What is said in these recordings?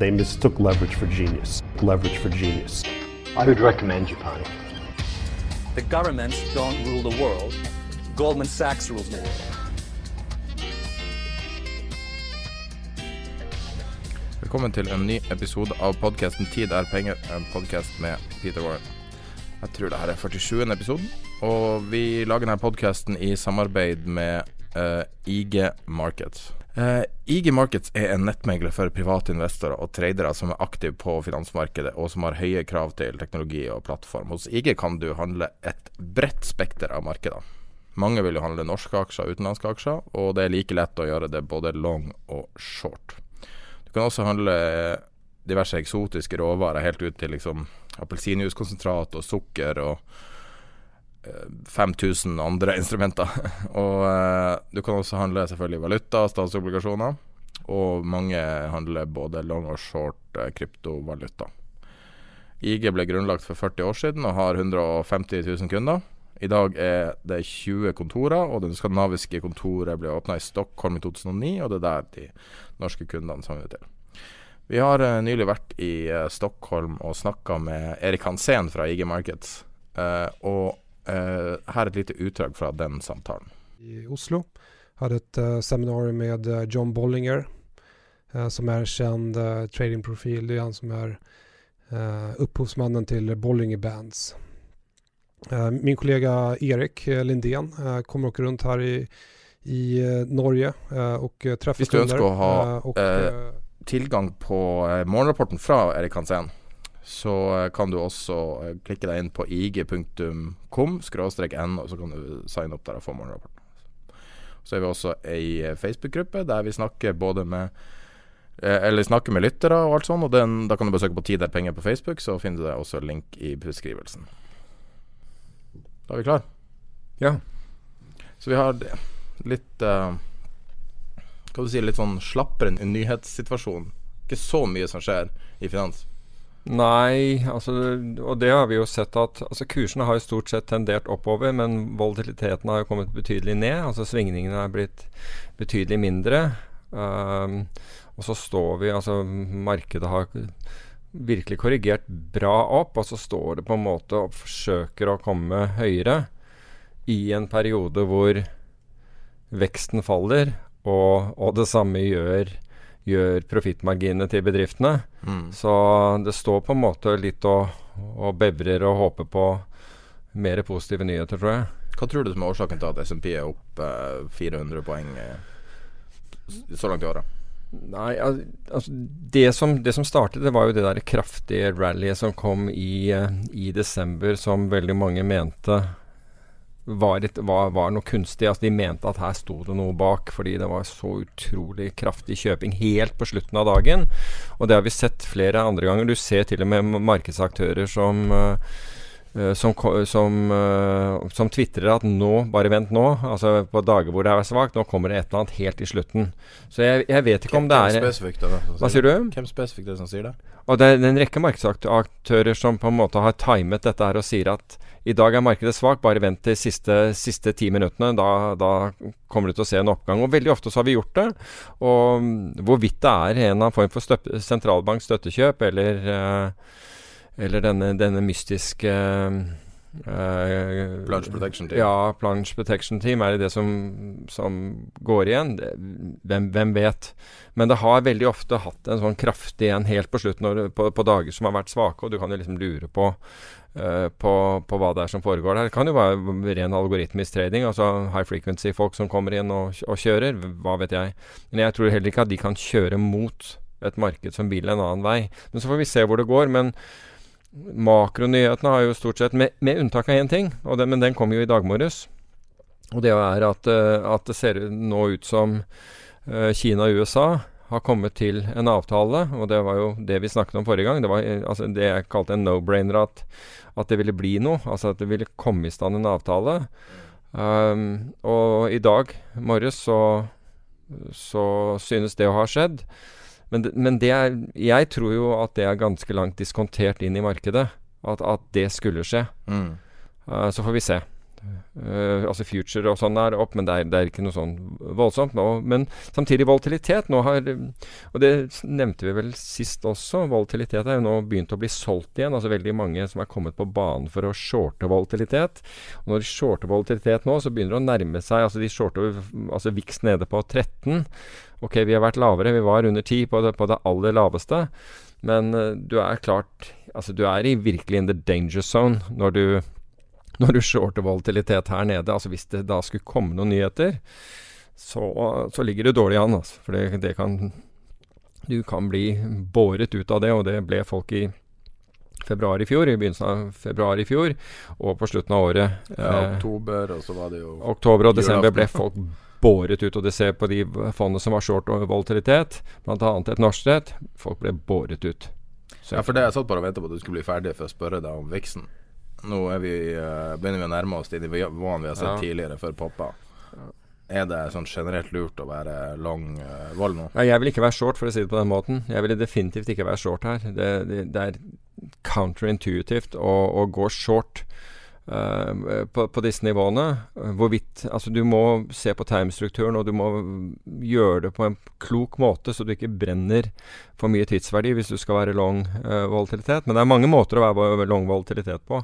They mistook leverage for genius. Leverage for genius. I would recommend Japan. The governments don't rule the world. Goldman Sachs rules the world. Velkommen til en ny episode av podkasten 'Tid er penger', en podkast med Peter Warren. Jeg tror det her er 47. episoden, og vi lager denne podkasten i samarbeid med uh, IG Markets. Eh, IG Markets er en nettmegler for private investorer og tradere som er aktive på finansmarkedet, og som har høye krav til teknologi og plattform. Hos IG kan du handle et bredt spekter av markeder. Mange vil jo handle norske aksjer og utenlandske aksjer, og det er like lett å gjøre det både long og short. Du kan også handle diverse eksotiske råvarer helt ut til liksom appelsinjuicekonsentrat og sukker og eh, 5000 andre instrumenter. og eh, du kan også handle selvfølgelig valuta, statsobligasjoner, og mange handler både long og short eh, kryptovaluta. IG ble grunnlagt for 40 år siden og har 150 000 kunder. I dag er det 20 kontorer, og det skandinaviske kontoret ble åpna i Stockholm i 2009, og det er der de norske kundene sogner til. Vi har uh, nylig vært i uh, Stockholm og snakka med Erik Hansen fra IG Markets, Uh, og eh, her er et lite utdrag fra den samtalen. i Oslo. hadde et uh, seminarium med eh, John Bollinger eh, som er uh, tradingprofil. Det er han som er uh, til till Bollinger Bands. Eh, min kollega Erik eh, Lindén eh, kommer også rundt her i, i eh, Norge og treffer eh, träffa Hvis du ønsker å ha eh, eh, eh, tilgang på eh, morgenrapporten fra Erik Hansen, så eh, kan du også eh, klikke deg inn på ig.com n, og så kan du signe opp der og få morgenrapporten. Så er vi også ei eh, Facebook-gruppe der vi snakker både med Eller snakker med lyttere og alt sånt. og den, da kan du bare søke på Tid er penger på Facebook, så finner du det også link i beskrivelsen. Da er vi klar. Ja. Så vi har litt uh, Hva du si, litt sånn slappere nyhetssituasjon. Ikke så mye som skjer i finans. Nei, altså, og det har vi jo sett at altså, Kursene har jo stort sett tendert oppover, men volatiliteten har jo kommet betydelig ned. altså Svingningene er blitt betydelig mindre. Um, og så står vi altså Markedet har virkelig korrigert bra opp, og så står det på en måte og forsøker å komme høyere i en periode hvor veksten faller, og, og det samme gjør, gjør profittmarginene til bedriftene. Mm. Så det står på en måte litt og, og bevrer og håper på mer positive nyheter, tror jeg. Hva tror du som er årsaken til at SMP er opp eh, 400 poeng eh, så langt i året? Nei, altså det som, det som startet, det var jo det der kraftige rallyet som kom i, eh, i desember, som veldig mange mente var, et, var, var noe kunstig. Altså De mente at her sto det noe bak, fordi det var så utrolig kraftig kjøping helt på slutten av dagen. Og det har vi sett flere andre ganger. Du ser til og med markedsaktører som eh, eh, som, som, eh, som tvitrer at nå, bare vent nå, altså på dager hvor det er svakt, nå kommer det et eller annet helt i slutten. Så jeg, jeg vet ikke om det Hvem er spesifikt er det som sier det? Hvem spesifikt er det som sier det? Og det er en rekke markedsaktører som på en måte har timet dette her og sier at i dag er markedet svakt, bare vent til siste, siste ti minuttene. Da, da kommer du til å se en oppgang. Og veldig ofte så har vi gjort det. Og mm, hvorvidt det er en eller annen form for støp- støttekjøp eller, eh, eller denne, denne mystiske Uh, plunge protection team? Ja, plunge protection team er det som, som går igjen. Det, hvem, hvem, vet. Men det har veldig ofte hatt en sånn kraftig en helt på slutten, når, på, på, dager som har vært svake, og du kan jo liksom lure på, uh, på, på, hva det er som foregår der. Det kan jo være ren algoritmisk trading, altså high frequency-folk som kommer inn og, og, kjører. Hva vet jeg. Men jeg tror heller ikke at de kan kjøre mot et marked som vil en annen vei. Men så får vi se hvor det går. men Makronyhetene har jo stort sett, med, med unntak av én ting, det, men den kom jo i dag morges. Og det er at, uh, at det ser nå ut som uh, Kina og USA har kommet til en avtale. Og det var jo det vi snakket om forrige gang. Det var altså, det jeg kalte en no-brainer, at, at, det ville bli noe. Altså at det ville komme i stand en avtale. Um, og i dag morges så, så synes det å ha skjedd. Men, men det er, jeg tror jo at det er ganske langt diskontert inn i markedet. At, at det skulle skje. Mm. Uh, så får vi se. Uh, altså future og sånn er opp, men det er, det er ikke noe sånn voldsomt. Nå. Men samtidig volatilitet. Nå har, og det nevnte vi vel sist også, volatilitet er jo nå begynt å bli solgt igjen. Altså veldig mange som er kommet på banen for å shorte volatilitet. Og når de shorter volatilitet nå, så begynner det å nærme seg Altså de shorter altså VIX nede på 13. Ok, vi har vært lavere, vi var under 10 på det, på det aller laveste. Men uh, du er klart Altså, du er i virkelig in the danger zone når du, når du shorter volatilitet her nede. Altså, hvis det da skulle komme noen nyheter, så, så ligger du dårlig an, altså. For det, det kan Du kan bli båret ut av det, og det ble folk i februar i fjor, i begynnelsen av februar i fjor, og på slutten av året. Ja, eh, oktober, og så var det jo Oktober og desember ble folk båret ut. Og det ser på de fondene som var short og volatilitet, bl.a. et norsk Folk ble båret ut. Så. Ja, for det jeg satt bare og venta på at du skulle bli ferdig for å spørre deg om viksen. Nå vi, uh, begynner vi å nærme oss de nivåene vi har sett ja. tidligere, før poppa. Er det sånn generelt lurt å være lang uh, vold nå? Nei, jeg vil ikke være short, for å si det på den måten. Jeg ville definitivt ikke være short her. Det, det, det er counterintuitivt å, å gå short Uh, på, på, disse nivåene. Hvorvidt Altså, du må se på timestrukturen, og du må gjøre det på en klok måte, så du ikke brenner for mye tidsverdi hvis du skal være long uh, volatilitet. Men det er mange måter å være long volatilitet på,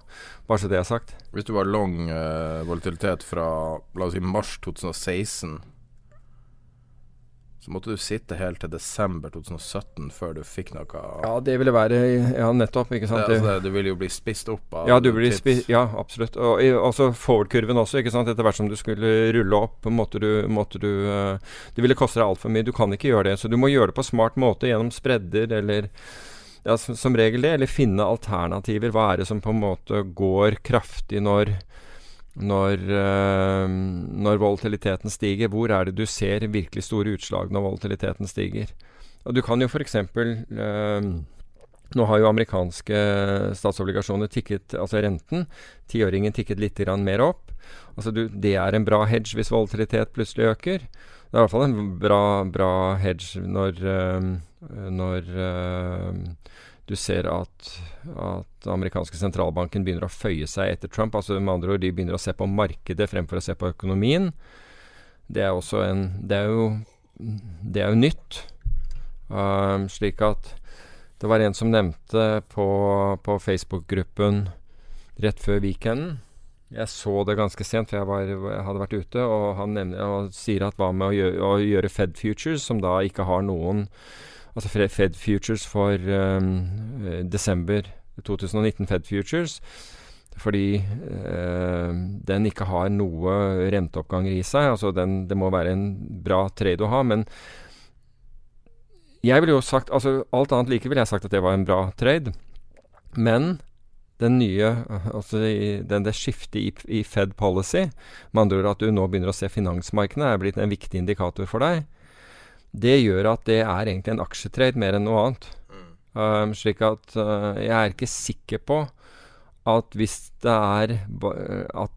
bare så det er sagt. Hvis du var long uh, volatilitet fra la oss si mars 2016 så måtte du sitte helt til desember 2017 før du fikk noe Ja, det ville være Ja, nettopp. ikke sant? Det, altså, du ville jo bli spist opp av Ja, du blir spist, ja absolutt. Og også forward-kurven også. ikke sant? Etter hvert som du skulle rulle opp, måtte du, måtte du uh, Det ville koste deg altfor mye. Du kan ikke gjøre det. Så du må gjøre det på smart måte gjennom spredder eller ja, som, som regel det, eller finne alternativer. Hva er det som på en måte går kraftig når når, øh, når, volatiliteten stiger. Hvor er det du ser virkelig store utslag når volatiliteten stiger? Og Du kan jo f.eks. Eh, nå har jo amerikanske statsobligasjoner tikket, altså renten, tiåringen tikket litt mer opp. Altså du, det er en bra hedge hvis volatilitet plutselig øker. Det er i hvert fall en bra, bra hedge når, øh, når du ser at, at amerikanske sentralbanken begynner å føye seg etter Trump. altså med andre ord, De begynner å se på markedet fremfor å se på økonomien. Det er også en Det er jo, det er jo nytt. Uh, slik at det var en som nevnte på, på Facebook-gruppen rett før weekenden Jeg så det ganske sent, for jeg, var, jeg hadde vært ute, og han nevner, og sier at hva med å gjøre, å gjøre Fed Futures, som da ikke har noen altså Fed Futures for um, desember 2019 Fed Futures. Fordi uh, den ikke har noe renteoppganger i seg. Altså den, det må være en bra trade å ha. Men jeg ville jo sagt altså Alt annet like ville jeg sagt at det var en bra trade. Men den nye altså den, det skiftet i, i, Fed policy, med andre ord at du nå begynner å se finansmarkedene, er blitt en viktig indikator for deg det gjør at det er egentlig en aksjetrade mer enn noe annet. Mm. Um, slik at uh, jeg er ikke sikker på at hvis det er at,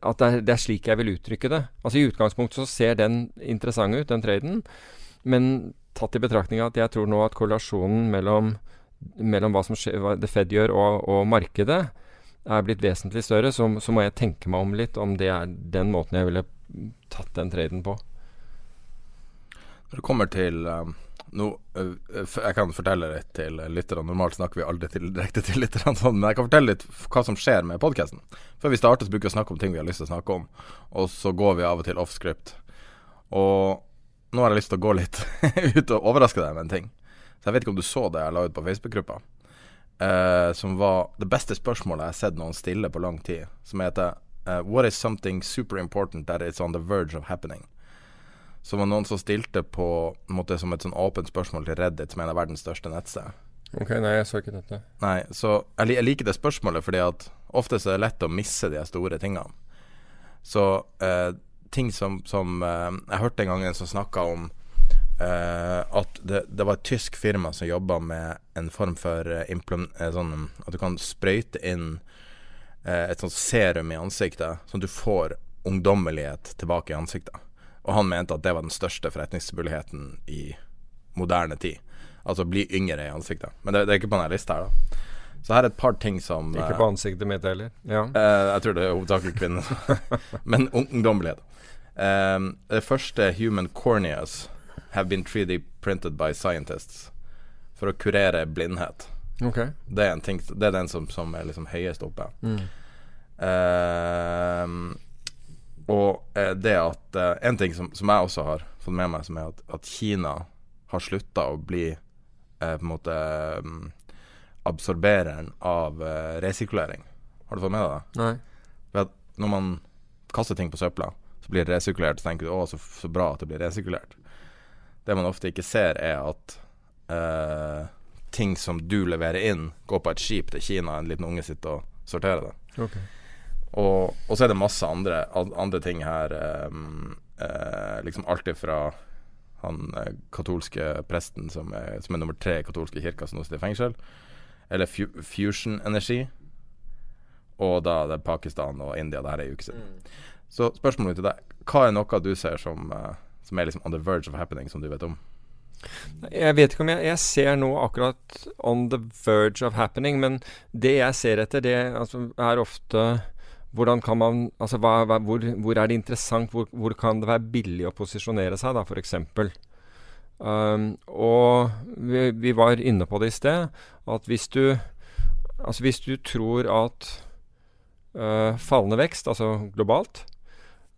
at det, er, det, er, slik jeg vil uttrykke det. Altså I utgangspunktet så ser den interessant ut, den traden. Men tatt i betraktning at jeg tror nå at korrelasjonen mellom, mellom hva som skjer, hva The Fed gjør, og, og markedet, er blitt vesentlig større, så, så, må jeg tenke meg om litt om det er den måten jeg ville tatt den traden på. Når det kommer til um, nå Jeg kan fortelle litt til lytterne. Normalt snakker vi aldri til, direkte til lytterne, sånn, men jeg kan fortelle litt hva som skjer med podkasten. Før vi starter, så bruker vi å snakke om ting vi har lyst til å snakke om, og så går vi av og til off script. Og nå har jeg lyst til å gå litt ut og overraske deg med en ting. Så jeg vet ikke om du så det jeg la ut på Facebook-gruppa. eh, som var det beste spørsmålet jeg har sett noen stille på lang tid. Som heter uh, What is something super important that is on the verge of happening? Så var noen som stilte på måte som et sånn åpent spørsmål til Reddit, som er en av verdens største nettsted. Ok, Nei, jeg så ikke dette. Nei, så jeg, jeg, liker det spørsmålet fordi at ofte så er det lett å misse de store tingene. Så eh, ting som, som eh, Jeg hørte en gang en som snakka om eh, at det, det, var et tysk firma som jobba med en form for eh, sånn At du kan sprøyte inn eh, et sånt serum i ansiktet, sånn at du får ungdommelighet tilbake i ansiktet. Og han mente at det var den største forretningsmuligheten i moderne tid. Altså bli yngre i ansiktet. Men det, det er ikke på denne lista her, da. Så her er et par ting som Ikke på ansiktet mitt heller? Ja. Eh, jeg tror det er hovedsakelig kvinner. Men ungdommelighet. Um, det første human corneas have been 3D printed by scientists for å kurere blindhet. Okay. Det, er ting, det er den som, som er liksom høyest oppe. Mm. Uh, og eh, det at eh, En ting som, som, jeg også har fått med meg, som er at, at Kina har slutta å bli eh, på en måte um, absorbereren av resirkulering. Har du fått med deg det? Nei. Ved at når man kaster ting på søpla, så blir det resirkulert, så tenker du å, så, så bra at det blir resirkulert. Det man ofte ikke ser, er at uh, ting som du leverer inn, går på et skip til Kina, en liten unge sitter og sorterer det. Okay. Og, og, så er det masse andre, andre ting her. Um, uh, liksom alt ifra han uh, katolske presten som er, som er nummer tre i katolske kirka, som nå sitter i fengsel, eller fu Fusion Energi. Og da det er Pakistan og India. Det her er jo uke siden. Mm. Så spørsmålet til deg, hva er noe du ser som, uh, som er liksom on the verge of happening, som du vet om? Jeg vet ikke om jeg, jeg, ser noe akkurat on the verge of happening, men det jeg ser etter, det altså, er ofte hvordan kan man Altså hva, hva, hvor, hvor, er det interessant? Hvor, hvor, kan det være billig å posisjonere seg, da, f.eks.? Um, og vi, vi, var inne på det i sted, at hvis du Altså hvis du tror at uh, fallende vekst, altså globalt,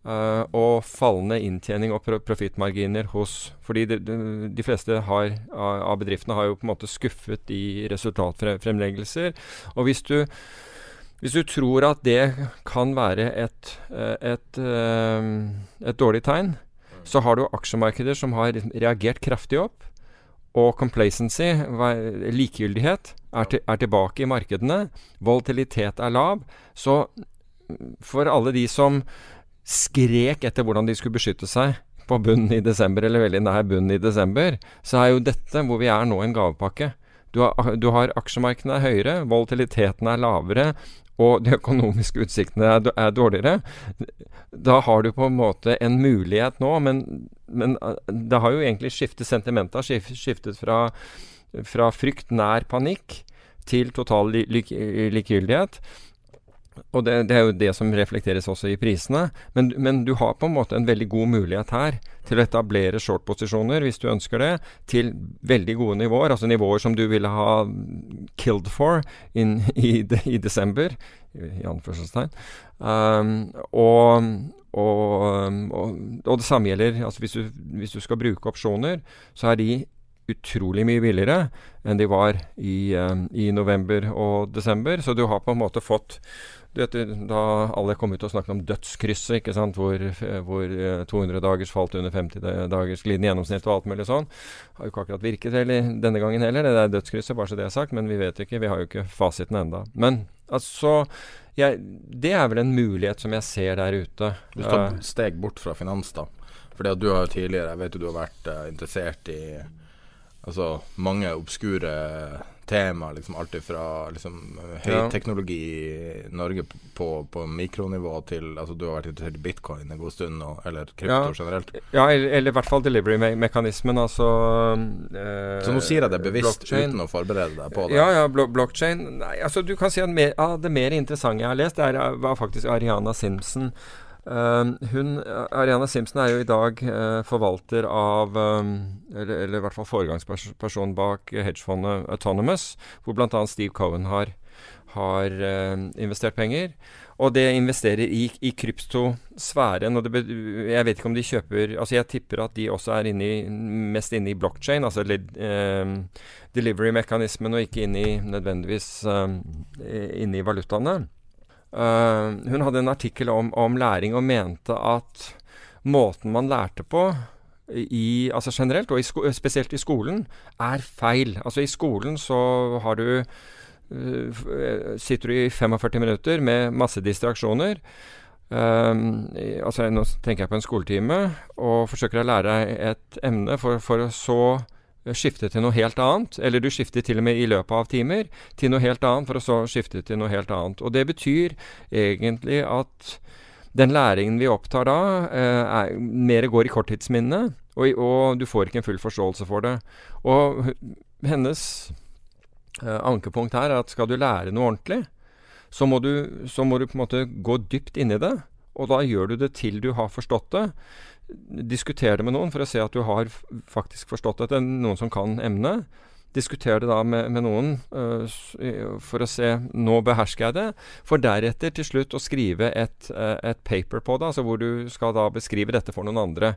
Uh, og fallende inntjening og pro profittmarginer hos Fordi de, de, de fleste har, av bedriftene har jo på en måte skuffet i resultatfremleggelser. Og hvis du hvis du tror at det kan være et, eh, et, eh, et, dårlig tegn, så har du aksjemarkeder som har reagert kraftig opp. Og complacency, likegyldighet, er, til, er tilbake i markedene. Volatilitet er lav. Så for alle de som skrek etter hvordan de skulle beskytte seg på bunnen i desember, eller veldig nær bunnen i desember, så er jo dette, hvor vi er nå, en gavepakke. Du har, du har aksjemarkedene er høyere, volatiliteten er lavere, og de økonomiske utsiktene er, er, dårligere, da har du på en måte en mulighet nå, men, men eh, det har jo egentlig skiftet sentimentet har skiftet fra, fra frykt nær panikk til total likegyldighet. Og det, det, er jo det som reflekteres også i prisene. Men, men, du har på en måte en veldig god mulighet her til å etablere short-posisjoner, hvis du ønsker det, til veldig gode nivåer. Altså nivåer som du ville ha killed for in, i, de, i, desember, i anførselstegn. Um, og, og, og, og, det samme gjelder altså hvis, du, hvis du skal bruke opsjoner, så er de utrolig mye billigere enn de var i, um, i november og desember. Så du har på en måte fått vet, Da alle kom ut og snakket om dødskrysset, ikke sant, hvor, hvor 200 eh, falt under 50 dagers glidende gjennomsnitt og alt mulig sånn, har jo ikke akkurat virket heller, denne gangen heller. Det er dødskrysset, bare så det er sagt, men vi vet ikke. Vi har jo ikke fasiten enda. Men altså jeg, Det er vel en mulighet som jeg ser der ute. Du står et steg bort fra finans, da. At du har jo tidligere, jeg vet jo du har vært uh, interessert i altså, mange obskure tema. Liksom alt fra liksom, høyteknologi i Norge på, på, mikronivå til altså, Du har vært interessert i bitcoin en god stund, og, eller krypto ja. generelt? Ja, eller, i hvert fall delivery-mekanismen. Altså eh, Så nå sier jeg det bevisst uten å forberede deg på det? Ja, ja, blo blockchain Nei, altså du kan si at mer, ah, det mer interessante jeg har lest, er, var faktisk Ariana Simpson hun, Ariana Simpson er jo i dag uh, forvalter av um, eller, eller, i hvert fall foregangsperson bak hedgefondet Autonomous, hvor bl.a. Steve Cohen har, har uh, investert penger. Og det investerer i, i kryptosfæren. Og det, jeg vet ikke om de kjøper Altså Jeg tipper at de også er inne i, mest inne i blockchain, altså delivery-mekanismen, og ikke inne i, nødvendigvis inne i valutaene. Uh, hun hadde en artikkel om, om, læring og mente at måten man lærte på i, altså generelt, og i spesielt i skolen, er feil. Altså I skolen så har du uh, sitter du i 45 minutter med masse distraksjoner. Um, altså Nå tenker jeg på en skoletime, og forsøker å lære deg et emne for, for å så skifte til noe helt annet, eller du skifter til og med i løpet av timer til noe helt annet, for å så skifte til noe helt annet. Og det betyr egentlig at den læringen vi opptar da, eh, er, mer går i korttidsminnet, og, og, du får ikke en full forståelse for det. Og hennes eh, ankepunkt her er at skal du lære noe ordentlig, så må, du, så må du på en måte gå dypt inn i det. Og da gjør du det til du har forstått det diskuter det med noen for å se at du har faktisk forstått det. Noen som kan emnet. Diskuter det da med, med noen uh, for å se nå behersker jeg det. For deretter til slutt å skrive et, uh, et paper på det, altså hvor du skal da beskrive dette for noen andre.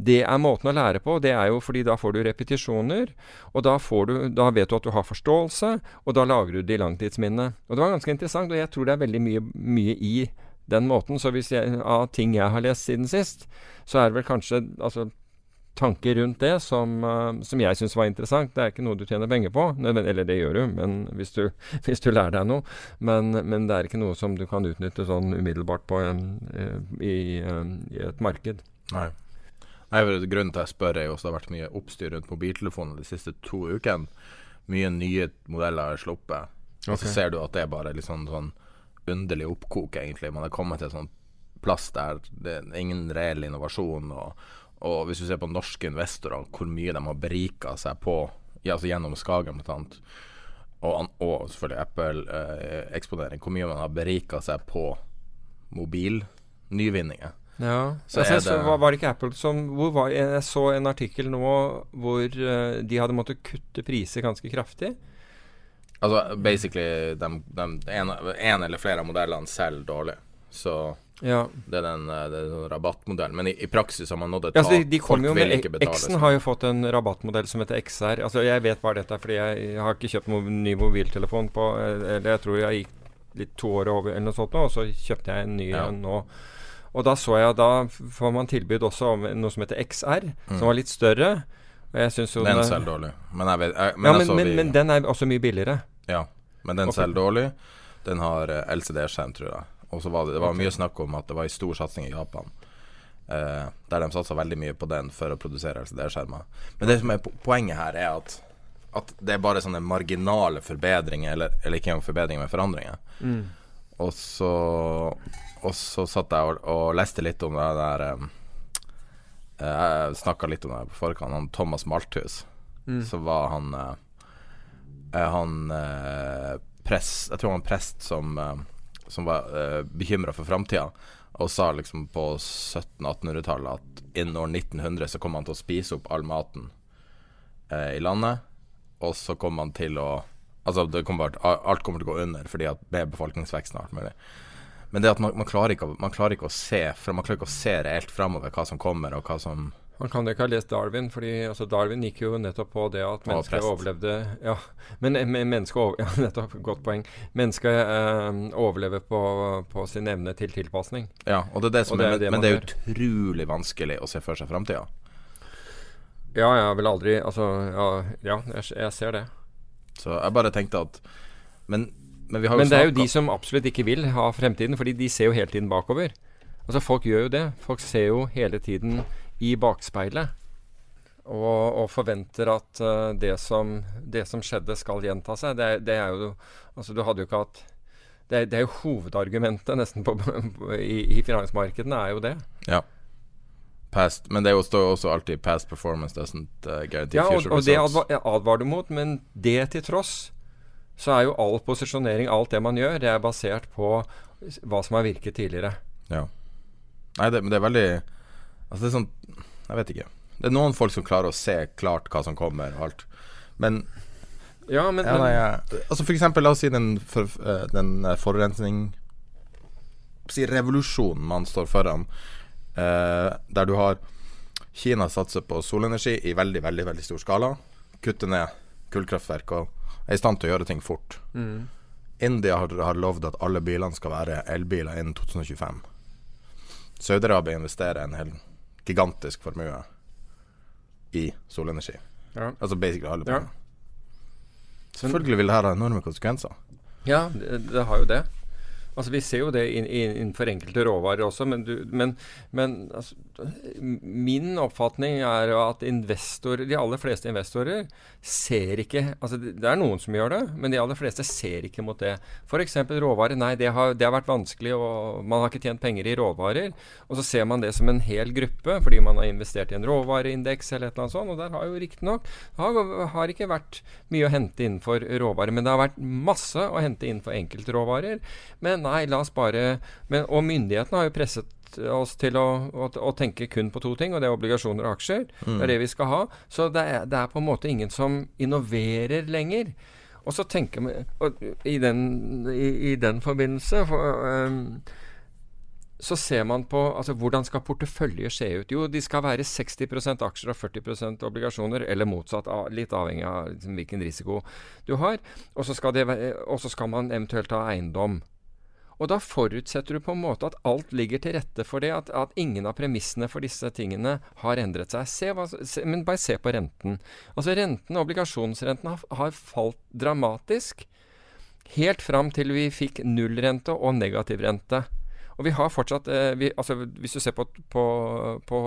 Det er måten å lære på. Det er jo fordi da får du repetisjoner, og da, du, da, vet du at du har forståelse, og da lager du det i langtidsminnet. Og det var ganske interessant, og jeg tror det er veldig mye, mye i den måten. Så hvis jeg, av ting jeg har lest siden sist, så er det vel kanskje altså, tanker rundt det som, uh, som jeg syns var interessant. Det er ikke noe du tjener penger på, eller det gjør du, men hvis du, hvis du lærer deg noe. Men, men, det er ikke noe som du kan utnytte sånn umiddelbart på en, uh, i, uh, i, et marked. Nei. Nei, Grunnen til at jeg spør, er jo også det har vært mye oppstyr rundt mobiltelefoner de siste to ukene. Mye nye modeller er sluppet. Okay. Og så ser du at det er bare litt sånn, sånn underlig oppkok, egentlig. Man har kommet til en sånn plass der det er ingen reell innovasjon. Og, og hvis du ser på norske investorer, hvor mye de har berika seg på ja, altså gjennom Skagen bl.a. Og, og selvfølgelig Apple-eksponering, eh, hvor mye man har berika seg på mobilnyvinninger. Ja, så jeg det, var, var det ikke Apple som var, Jeg så en artikkel nå hvor uh, de hadde måttet kutte priser ganske kraftig. Altså basically de, de, en, en, eller flere av modellene selger dårlig. Så ja. det er den, eh, er rabattmodellen. Men i, i, praksis har man nådd et tak. Ja, de, de Folk vil ikke betale. X-en har jo fått en rabattmodell som heter XR. Altså Jeg vet bare dette fordi jeg, jeg har ikke kjøpt noen ny mobiltelefon på Eller jeg tror jeg gikk litt to år over eller noe sånt nå, og så kjøpte jeg en ny ja. nå. Og da så jeg Da får man tilbud også om noe som heter XR, mm. som var litt større. den selger dårlig. Men, jeg vet, jeg, men, ja, men, men, men, den er også mye billigere. Ja, men den selger dårlig. Den har eh, LCD-skjerm, tror jeg. Og så var det, det var mye snakk om at det var en stor satsing i Japan. Eh, der de satsa veldig mye på den for å produsere LCD-skjermer. Men det som er poenget her, er at, at det er bare sånne marginale forbedringer, eller, eller ikke engang forbedringer, men forandringer. Mm. Og så Og så satt jeg og, og leste litt om det der eh, Jeg snakka litt om det på forkant. Han Thomas Malthus, mm. så var han uh, han eh, press, Jeg tror han var en prest som, eh, som var eh, bekymra for framtida, og sa liksom på 1700-1800-tallet at innen år 1900 så kom han til å spise opp all maten i landet, og så kom han til å Altså kommer, alt kommer til å gå under fordi at med befolkningsveksten og alt mulig. Men det at man, man, klarer ikke, man, klarer ikke, å se For man klarer ikke å se reelt framover hva som kommer, og hva som man kan jo ikke ha lest Darwin, fordi altså, Darwin gikk jo nettopp på det at mennesket overlevde Ja, men, men mennesket over, ja, nettopp, Godt poeng. Mennesket eh, overlever på, på, sin evne til tilpasning. Ja, og det er det som det er, det men, det er utrolig vanskelig å se for seg framtida. Ja, jeg vil aldri Altså, ja, ja jeg, jeg, ser det. Så jeg bare tenkte at Men, men vi har jo Men det er jo de som absolutt ikke vil ha fremtiden, fordi de ser jo hele tiden bakover. Altså Folk gjør jo det. Folk ser jo hele tiden i bakspeilet. Og, og forventer at uh, det, som, det, som, skjedde, skal gjenta seg. Det, det, er jo Altså, du hadde jo ikke hatt Det, det er jo hovedargumentet nesten på, i, i, finansmarkedene, er jo det. Ja. Past, men det står jo også alltid 'past performance doesn't uh, guarantee ja, og, future results'. Ja, det advar, advarer du mot, men det til tross så er jo all posisjonering, alt det man gjør, det er basert på hva som har virket tidligere. Ja. Nei, det, men det er veldig Altså, det er sånn Jeg vet ikke. Det er noen folk som klarer å se klart hva som kommer og alt. Men Ja, men, ja, nei, jeg- Altså for eksempel, la oss si den, for, eh, den eh, forurensning Si revolusjonen man står foran, eh, der du har Kina satser på solenergi i veldig, veldig, veldig stor skala. Kutter ned kullkraftverk og er i stand til å gjøre ting fort. Mm. India har, har lovd at alle bilene skal være elbiler innen 2025. Saudi-Arabia investerer en hel gigantisk formue i solenergi. Ja. Altså basically alle Ja. Selvfølgelig vil det her ha enorme konsekvenser. Ja, det, det har jo det. Altså Vi ser jo det innenfor in, enkelte råvarer også, men, du, men, men altså, min oppfatning er at investorer, de aller fleste investorer ser ikke altså det er noen som gjør det, men de aller fleste ser ikke mot det. F.eks. råvarer. Nei, det har, det har vært vanskelig, og man har ikke tjent penger i råvarer. Og så ser man det som en hel gruppe fordi man har investert i en råvareindeks eller et eller annet sånt. Og der har jo riktignok har, har ikke vært mye å hente innenfor råvarer, men det har vært masse å hente innenfor enkeltråvarer. Men nei, la oss bare men, Og myndighetene har jo presset oss til å, å, å tenke kun på to ting, og det er obligasjoner og aksjer. Det er det vi skal ha. Så det er, det er på en måte ingen som innoverer lenger. Og så tenker vi og i, den, i, I den forbindelse for, um, så ser man på altså, hvordan skal porteføljer se ut. Jo, de skal være 60% aksjer og 40% obligasjoner, eller motsatt, litt avhengig av liksom, hvilken risiko du har. Og så skal, skal man eventuelt ha eiendom. Og da forutsetter du på en måte at alt ligger til rette for det, at, at ingen av premissene for disse tingene har endret seg. Se hva, se, men bare se på renten. Altså renten, obligasjonsrenten, har, har falt dramatisk. Helt fram til vi fikk nullrente og negativ rente. Og vi har fortsatt eh, vi, altså Hvis du ser på, på, på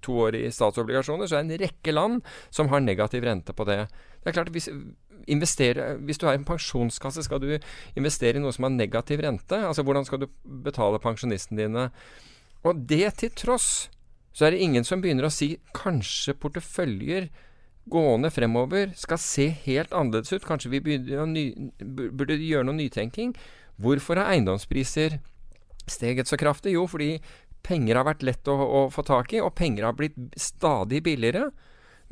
to år i statsobligasjoner, så er det en rekke land som har negativ rente på det. Det er klart, hvis, investere, hvis du er en pensjonskasse, skal du investere i noe som har negativ rente? Altså Hvordan skal du betale pensjonistene dine? Og det til tross, så er det ingen som begynner å si kanskje porteføljer gående fremover skal se helt annerledes ut. Kanskje vi ny, burde gjøre noe nytenking. Hvorfor har eiendomspriser steget så kraftig? Jo, fordi penger har vært lett å, å få tak i, og penger har blitt stadig billigere.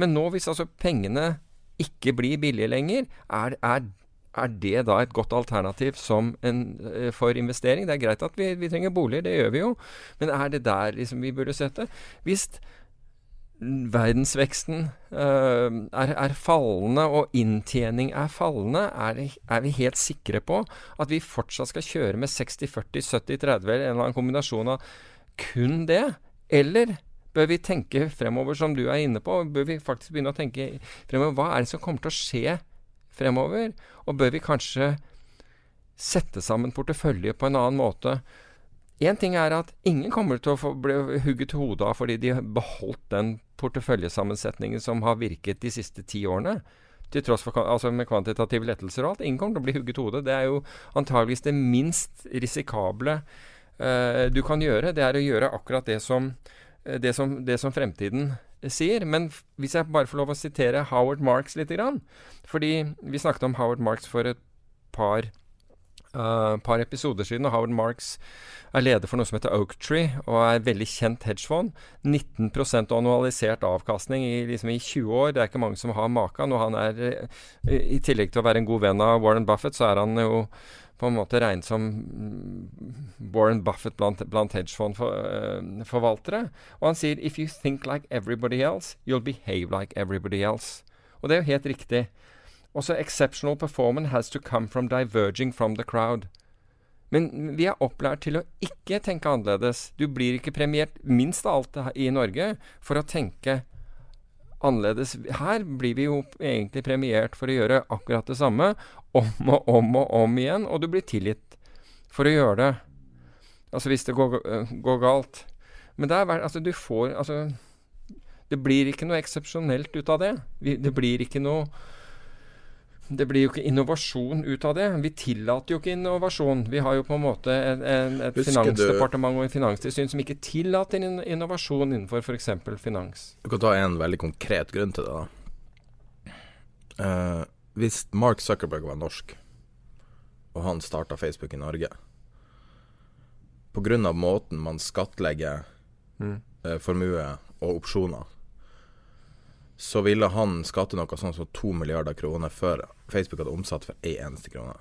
Men nå, hvis altså pengene ikke blir billige lenger, er, er, er det da et godt alternativ en, eh, for investering? Det er greit at vi, vi trenger boliger, det gjør vi jo, men er det der liksom vi burde sette? Hvis verdensveksten øh, er, er fallende og inntjening er fallende, er, er vi helt sikre på at vi fortsatt skal kjøre med 60-40, 70-30 eller en eller annen kombinasjon av kun det? Eller bør vi tenke fremover, som du er inne på? Bør vi faktisk begynne å tenke fremover? Hva er det som kommer til å skje fremover? Og bør vi kanskje sette sammen portefølje på en annen måte? Én ting er at ingen kommer til å bli hugget hodet av fordi de har beholdt den porteføljesammensetningen som har virket de siste ti årene. Til tross for altså med kvantitative lettelser og alt. Ingen kommer til å bli hugget hodet. Det er jo antageligvis det minst risikable uh, du kan gjøre. Det er å gjøre akkurat det som, det som, det som fremtiden sier. Men hvis jeg bare får lov å sitere Howard Marks litt, grann, fordi vi snakket om Howard Marks for et par uh, par episoder siden, og Howard Marks er leder for noe som heter Oaktree, og er veldig kjent hedgefond. 19% annualisert avkastning i, liksom i 20 år. Det er ikke mange som har maken. Og han er, eh, i tillegg til å være en god venn av Warren Buffett, så er han jo på en måte regnet som mm, Warren Buffett blant, blant hedgefondforvaltere. og han sier if you think like everybody else, you'll behave like everybody else. Og det er jo helt riktig. Også exceptional performance has to come from diverging from the crowd. Men vi er opplært til å ikke tenke annerledes. Du blir ikke premiert, minst av alt i Norge, for å tenke annerledes. Her blir vi jo egentlig premiert for å gjøre akkurat det samme om og om og om igjen, og du blir tilgitt for å gjøre det. Altså hvis det går, går galt. Men det er verdt Altså, du får Altså Det blir ikke noe eksepsjonelt ut av det. Det blir ikke noe det blir jo ikke innovasjon ut av det. Vi tillater jo ikke innovasjon. Vi har jo på en måte en, en, et Husker du- finansdepartement og en finanstilsyn som ikke tillater in innovasjon innenfor f.eks. finans. Du kan ta en veldig konkret grunn til det. da Uh, Hvis Mark Zuckerberg var norsk, og han starta Facebook i Norge pga. måten man skattlegger Mm. uh, formue og opsjoner, så ville han skatte noe sånn som to milliarder kroner før Facebook hadde omsatt for ei eneste krone.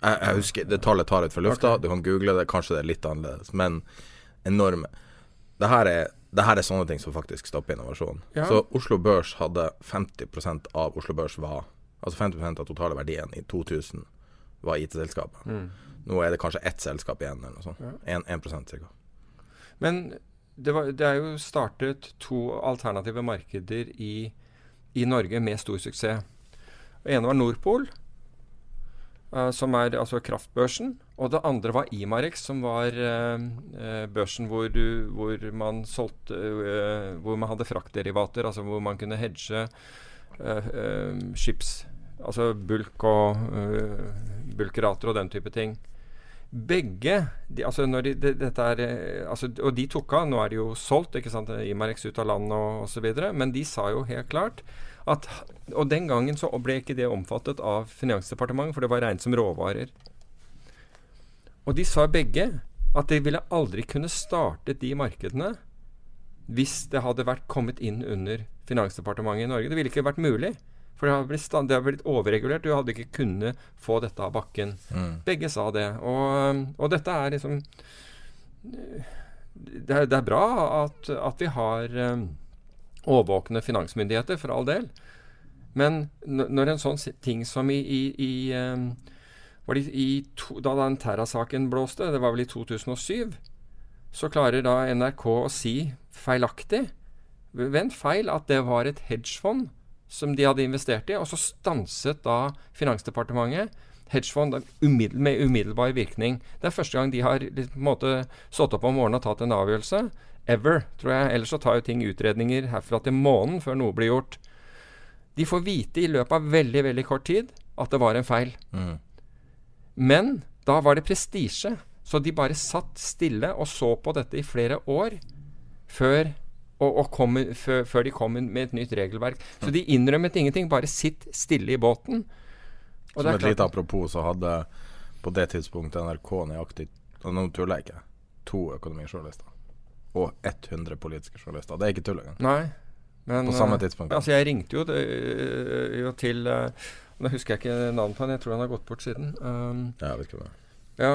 Jeg, jeg husker, Det tallet tar ut fra lufta, du kan google det, kanskje det er litt annerledes, men enorme. Det her er, det her er sånne ting som faktisk stopper innovasjon. Ja. Så Oslo Børs hadde 50% av Oslo Børs var Altså 50% av totale verdien i 2000 var IT-selskapet. Mm. Nå er det kanskje ett selskap igjen, eller noe sånt. Ja. 1, 1 cirka. Men det, var, det er jo startet to alternative markeder i, i Norge med stor suksess. Det ene var Nordpol, uh, som er altså kraftbørsen. Og det andre var Imarex, som var eh, børsen hvor, du, hvor man solgte uh, Hvor man hadde fraktderivater, altså hvor man kunne hedge skips Altså bulk og uh, bulkrater og den type ting. Begge de, altså når de, de, dette er, eh, altså, Og de tok av. Nå er de jo solgt, ikke sant, Imarex ut av landet og osv. Men de sa jo helt klart at Og den gangen så ble ikke det omfattet av Finansdepartementet, for det var regnet som råvarer. Og de sa begge at de ville aldri kunne startet de markedene hvis det hadde vært kommet inn under Finansdepartementet i Norge. Det ville ikke vært mulig. For det har blitt, stand- det har blitt overregulert. Du hadde ikke kunnet få dette av bakken. Mm. Begge sa det. Og, og dette er liksom Det er, det er bra at, at vi har um, årvåkne finansmyndigheter, for all del. Men når en sånn ting som i, i, i um, var det i to, Da den Terra-saken blåste, det var vel i 2007, så klarer da NRK å si feilaktig ved en feil at det var et hedgefond som de hadde investert i, og så stanset da Finansdepartementet hedgefond umiddel, med umiddelbar virkning. Det er første gang de har på en måte stått opp om morgenen og tatt en avgjørelse. Ever, tror jeg. Ellers så tar jo ting utredninger herfra til månen før noe blir gjort. De får vite i løpet av veldig, veldig kort tid at det var en feil. Mm. Men da var det prestisje. Så de bare satt stille og så på dette i flere år før, og, og kom, før, de kom med et nytt regelverk. Så de innrømmet ingenting. Bare sitt stille i båten. Og Som det er et klart- lite apropos, så hadde på det tidspunktet NRK nøyaktig nå tuller jeg ikke. To økonomijournalister. Og 100 politiske journalister. Det er ikke tull engang. Nei. Men, På samme eh, tidspunkt. Altså, jeg ringte jo, det, øh, jo til øh, Nå husker jeg ikke navnet på han, jeg tror han har gått bort siden. Um, Ja, jeg vet ikke det ja,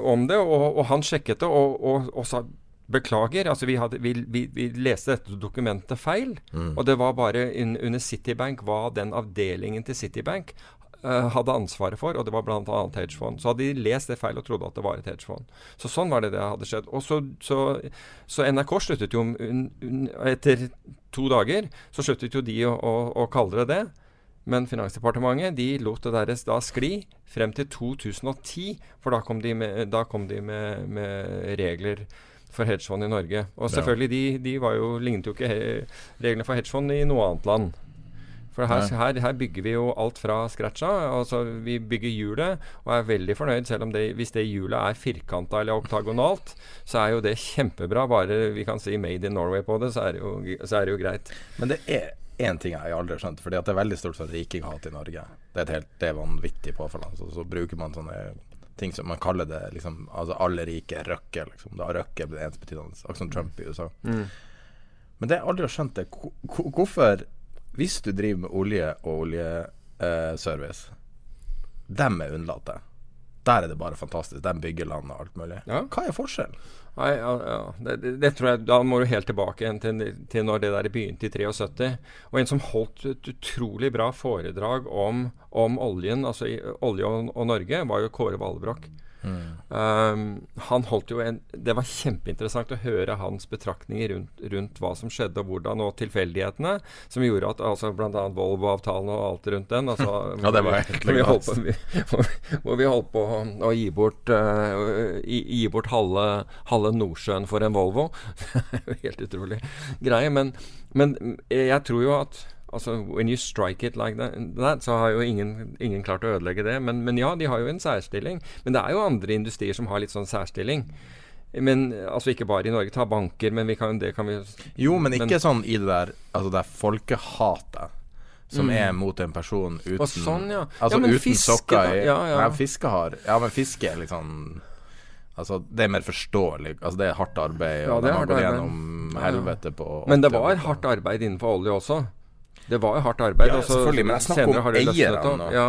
om det, og, og han sjekket det og, og, og sa beklager. Altså, vi, hadde, vi, vi, vi leste dette dokumentet feil. Mm. Og det var bare un, under Citibank hva den avdelingen til Citibank uh, hadde ansvaret for, og det var bl.a. hedgefond. Så hadde de lest det feil og trodde at det var et hedgefond. Så sånn var det det hadde skjedd. Og så, så, så NRK sluttet jo un, un, Etter to dager så sluttet jo de å, å, å kalle det det. Men Finansdepartementet de lot det deres da skli frem til 2010, for da kom de med, da kom de med, med regler for hedgefond i Norge. Og selvfølgelig, de, de var jo, lignet jo ikke reglene for hedgefond i noe annet land. For her, her, her bygger vi jo alt fra scratch av. Altså, vi bygger hjulet og er veldig fornøyd, selv om det, hvis det hjulet er firkanta eller oktagonalt, så er jo det kjempebra. Bare vi kan si 'Made in Norway' på det, så er det jo, så er det jo greit. Men det er én ting jeg aldri har skjønt, fordi det er veldig stort for rikinghat i Norge. Det er et helt det er vanvittig påfall. Så, så bruker man sånne ting som man kaller det liksom Altså alle rike er røkke, liksom. Da røkke blitt ensbetydende, akkurat som Trump i USA. Mm. Men det jeg aldri har skjønt, er hvor- hvor- hvorfor Hvis du driver med olje og oljeservice, dem er unnlatt. Der er det bare fantastisk. De bygger land og alt mulig. Ja. Hva er forskjellen? Nei, ja, ja. Det, det, det tror jeg Da må du helt tilbake til, til når det der begynte i 73. Og en som holdt et utrolig bra foredrag om, om oljen, altså i, olje og, og Norge, var jo Kåre Valbrokk. Um, han holdt jo en Det var kjempeinteressant å høre hans betraktninger rundt, rundt hva som skjedde, og hvordan, og tilfeldighetene som gjorde at altså bl.a. Volvo-avtalen og alt rundt den altså, Ja, det var helt hvor vi holdt på, vi, hvor, vi holdt på å gi bort, uh, gi, gi bort halve, halve Nordsjøen for en Volvo. Helt utrolig greie. Men, men jeg tror jo at Altså, When you strike it like that, så har jo ingen, ingen klart å ødelegge det. Men, men ja, de har jo en særstilling. Men det er jo andre industrier som har litt sånn særstilling. Men altså ikke bare i Norge. Ta banker, men vi kan, det kan vi Jo, men ikke sånn i det der Altså det er folkehatet som Mm. er mot en person uten Og sånn, ja. Altså Ja, men uten fiske, sokker i Ja, ja. Nei, fiske har Ja, men fiske er sånn Altså, det er mer forståelig. Altså, det er hardt arbeid, Ja, det er har hardt arbeid. gjennom Ja. helvete på Men det var hardt arbeid innenfor olje også. Det var jo hardt arbeid. Ja, selvfølgelig, men jeg snakker om eierne nå. Ja,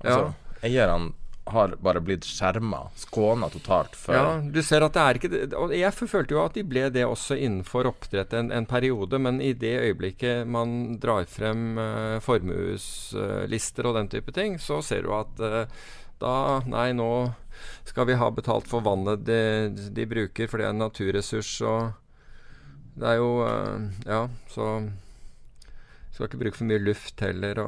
ja. Altså, eierne har bare blitt skjerma, skåna totalt for Ja, du ser at det er ikke det. Og jeg følte jo at de ble det også innenfor oppdrett en, en periode, men i det øyeblikket man drar frem uh, formueslister og den type ting, så ser du at uh, da Nei, nå skal vi ha betalt for vannet de, de bruker, for det er en naturressurs, og det er jo eh, Ja, så skal ikke bruke for mye luft heller,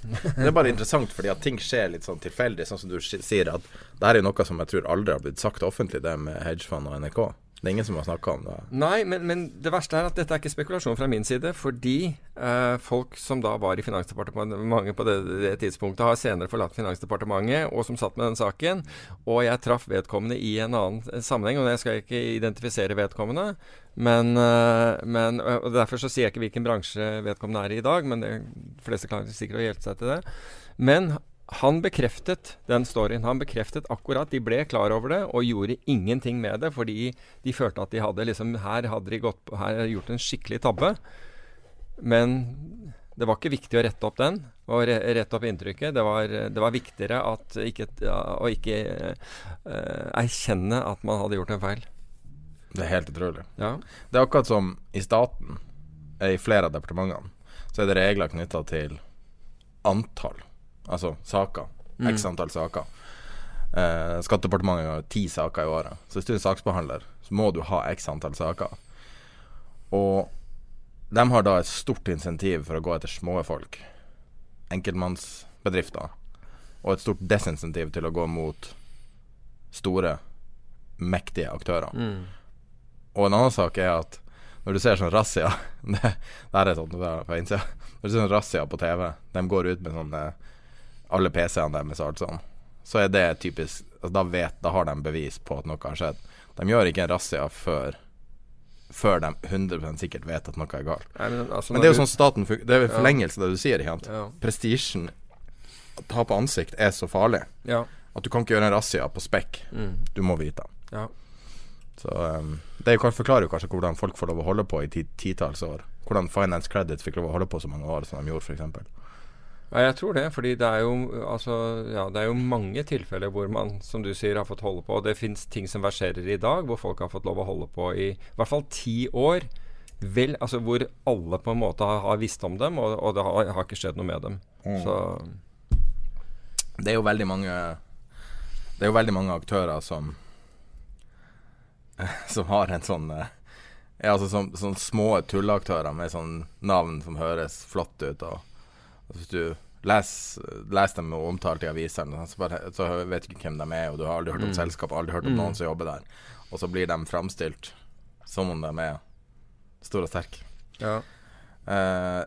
Det er bare interessant, fordi at ting skjer litt sånn tilfeldig. Sånn som du sier, at det her er noe som jeg tror aldri har blitt sagt offentlig, det med hedgefond og NRK. Det er ingen som har snakka om det. Nei, men, men det verste er at dette er ikke spekulasjon fra min side. Fordi eh, folk som da var i Finansdepartementet på det, det tidspunktet, har senere forlatt Finansdepartementet, og som satt med den saken. Og jeg traff vedkommende i en annen sammenheng, og jeg skal ikke identifisere vedkommende. Men, eh, men og Derfor så sier jeg ikke hvilken bransje vedkommende er i i dag, men de fleste klarer sikkert å hjelpe seg til det. Men han bekreftet den storyen. Han bekreftet akkurat. De ble klar over det og gjorde ingenting med det, fordi de følte at de hadde liksom Her hadde de gått på, her gjort en skikkelig tabbe. Men det var ikke viktig å rette opp den og re rette opp inntrykket. Det var, det var viktigere at ikke, å ikke uh, erkjenne at man hadde gjort en feil. Det er helt utrolig. Ja. Det er akkurat som i staten, i flere av departementene, så er det regler knytta til antall, altså saker. Mm. X antall saker. Eh, Skattedepartementet har ti saker i året. Så hvis du er saksbehandler, så må du ha x antall saker. Og de har da et stort insentiv for å gå etter små folk. Enkeltmannsbedrifter. Og et stort desinsentiv til å gå mot store, mektige aktører. Mm. Og en annen sak er at når du ser sånn razzia Det det er sånn det er på innsida. Når du ser sånn razzia på TV, de går ut med sånn alle PC-ene deres og alt sånn, så er det typisk altså, da, vet, da har de bevis på at noe har skjedd. De gjør ikke en razzia før før de 100 sikkert vet at noe er galt. Nei, men, altså, Men det er jo sånn staten fungerer. Det er jo Ja. forlengelse av det du sier. Ikke? Ja. Prestisjen å ta på ansikt er så farlig Ja. at du kan ikke gjøre en razzia på spekk. Mm. Du må vite. Ja. Så um, Det er forklarer jo kanskje hvordan folk får lov å holde på i ti, titalls år. Hvordan Finance Credit fikk lov å holde på så mange år som de gjorde, f.eks. Ja, jeg tror det. fordi det er, jo, altså, ja, det er jo mange tilfeller hvor man, som du sier, har fått holde på. Og det fins ting som verserer i dag, hvor folk har fått lov å holde på i i hvert fall ti år. Vel, altså Hvor alle på en måte har, har visst om dem, og, og det har, har ikke skjedd noe med dem. Mm. Så Det er jo veldig mange Det er jo veldig mange aktører som Som har en sånn eh, Ja, altså sånn, sånn små tulleaktører med sånn navn som høres flott ut. Og hvis du leser les dem omtalt i avisene, så, bare, så vet du ikke hvem de er, og du har aldri hørt om Mm. selskapet, aldri hørt om Mm. noen som jobber der. Og så blir de framstilt som om de er store og sterke. Ja. Eh,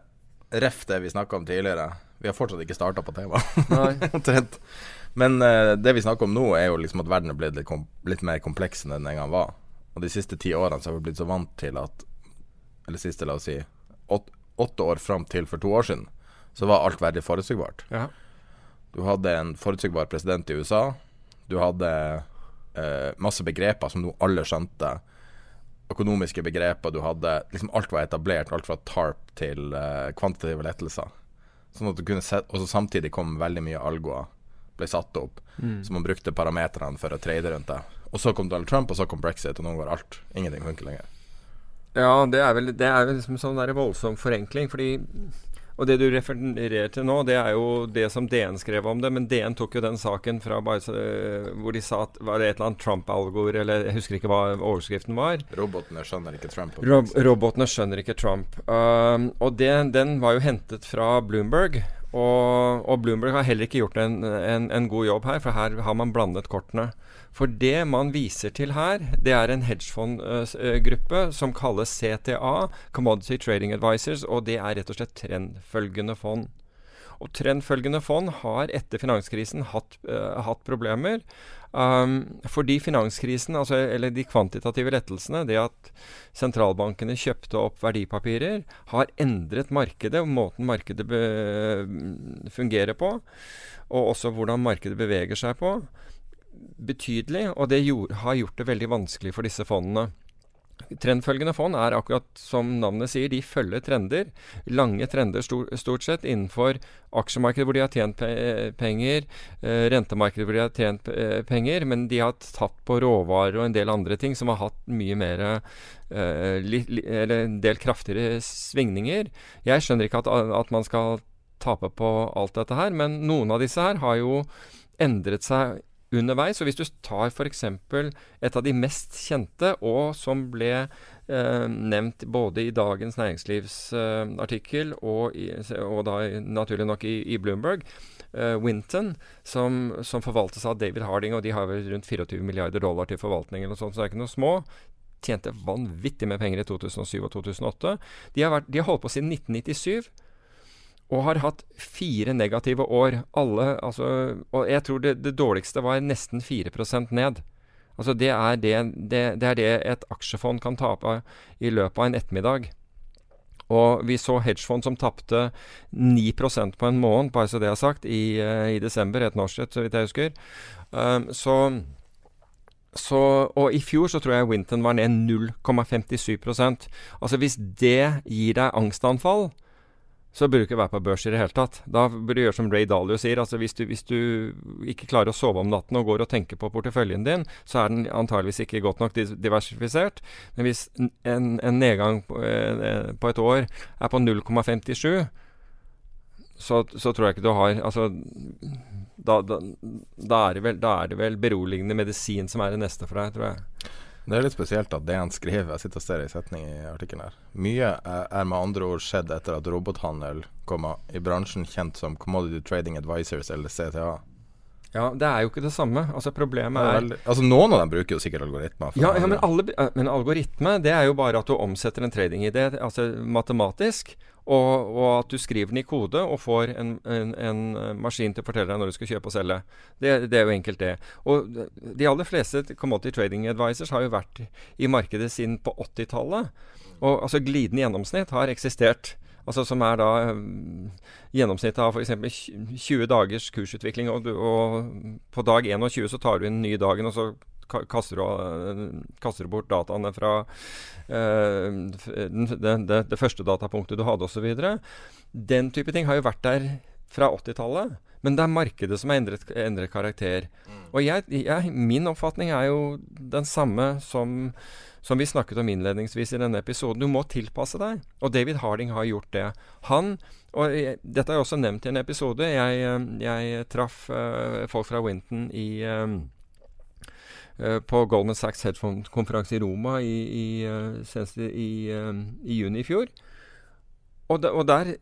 ref det vi snakka om tidligere. Vi har fortsatt ikke starta på temaet. Men eh, det vi snakker om nå, er jo liksom at verden er blitt litt, litt mer kompleks enn den en gang var. Og de siste ti årene så har vi blitt så vant til at Eller siste, la oss si åt, åtte år fram til for to år siden, så var alt veldig forutsigbart. Ja. Du hadde en forutsigbar president i USA. Du hadde eh, masse begreper som nå alle skjønte. Økonomiske begreper. Du hadde liksom Alt var etablert. Alt fra TARP til eh, kvantitative lettelser. Sånn at du kunne sett Og så samtidig kom veldig mye algoer ble satt opp. Mm. Så man brukte parametrene for å trade rundt det. Og så kom Donald Trump, og så kom brexit, og nå går alt. Ingenting funker lenger. Ja, det er vel, det er vel liksom sånn der voldsom forenkling. Fordi Og det du refererer til nå, det er jo det som DN skrev om det. Men DN tok jo den saken fra bare, hvor de sa at var det et eller annet Trump-algor, eller jeg husker ikke hva overskriften var. Robotene skjønner ikke Trump. Rob robotene skjønner ikke Trump. Um, og det, den var jo hentet fra Bloomberg. Og, og Bloomberg har heller ikke gjort en, en, en god jobb her, for her har man blandet kortene. For det man viser til her, det er en hedgefondgruppe som kalles CTA, Commodity Trading Advisors, og det er rett og slett trendfølgende fond. Og trendfølgende fond har etter finanskrisen hatt, uh, hatt problemer. Um, fordi finanskrisen, altså, eller de kvantitative lettelsene, det at sentralbankene kjøpte opp verdipapirer, har endret markedet, og måten markedet fungerer på, og også hvordan markedet beveger seg på. Betydelig, og det gjorde, har gjort det veldig vanskelig for disse fondene. Trendfølgende fond er akkurat som navnet sier, de følger trender. Lange trender stort sett innenfor aksjemarkedet hvor de har tjent penger, eh, rentemarkedet hvor de har tjent penger, men de har tatt på råvarer og en del andre ting som har hatt mye mer eh, Eller en del kraftigere svingninger. Jeg skjønner ikke at, at man skal tape på alt dette her, men noen av disse her har jo endret seg underveis. Og hvis du tar f.eks. et av de mest kjente, og som ble eh, nevnt både i Dagens Næringslivs eh, og, og, da naturlig nok i, i Bloomberg, eh, Winton, som, som, forvaltes av David Harding, og de har vel rundt 24 milliarder dollar til forvaltning, eller sånt, så det er ikke noe små. Tjente vanvittig med penger i 2007 og 2008. De har, vært, de har holdt på siden 1997 og har hatt fire negative år. Alle, altså, og jeg tror det, det dårligste var nesten 4% ned. Altså det er det, det, er det, et aksjefond kan tape i løpet av en ettermiddag. Og vi så hedgefond som tapte 9% på en måned, bare så det er sagt, i, uh, i desember, et norsk så vidt jeg husker. Um, så, så, og i fjor så tror jeg Winton var ned 0,57% Altså hvis det gir deg angstanfall, så burde du ikke være på børs i det hele tatt. Da burde du gjøre som Ray Dalio sier. altså hvis du, hvis du, ikke klarer å sove om natten og går og tenker på porteføljen din, så er den antageligvis ikke godt nok diversifisert. Men hvis en, en nedgang på, eh, på, et år er på 0,57, så, så, tror jeg ikke du har Altså da, da, da, er vel, da er det vel beroligende medisin som er det neste for deg, tror jeg. Det er litt spesielt at det han skriver jeg sitter og ser i setning i artikkelen her. Mye er med andre ord skjedd etter at robothandel i bransjen kjent som Commodity Trading Advisors, eller CTA. Ja, det er jo ikke det samme. Altså Problemet er, veldig, Altså Noen av dem bruker jo sikkert algoritmer. Ja, ja men, alle, men, algoritme det er jo bare at du omsetter en tradingidé altså matematisk. Og, og, at du skriver den i kode og får en, en, en, maskin til å fortelle deg når du skal kjøpe og selge. Det, det, er jo enkelt, det. Og de aller fleste commodity trading advisors har jo vært i markedet siden på 80-tallet. Og altså glidende gjennomsnitt har eksistert. Altså Som er da um, gjennomsnittet av f.eks. 20 dagers kursutvikling. Og, du, og, på dag 21 så tar du inn den nye dagen, og så kaster du, eh, kaster du bort dataene fra uh, det, det, det, første datapunktet du hadde, osv. Den type ting har jo vært der fra 80-tallet. Men det er markedet som har endret, endret karakter. Mm. Og jeg, jeg, min oppfatning er jo den samme som, som vi snakket om innledningsvis i denne episoden. Du må tilpasse deg. Og David Harding har gjort det. Han og jeg, Dette er også nevnt i en episode. Jeg, jeg traff uh, folk fra Winton i um, på Goldman Sachs headphone-konferanse i Roma i, i, uh, i, i, juni i fjor. Og, de, og der,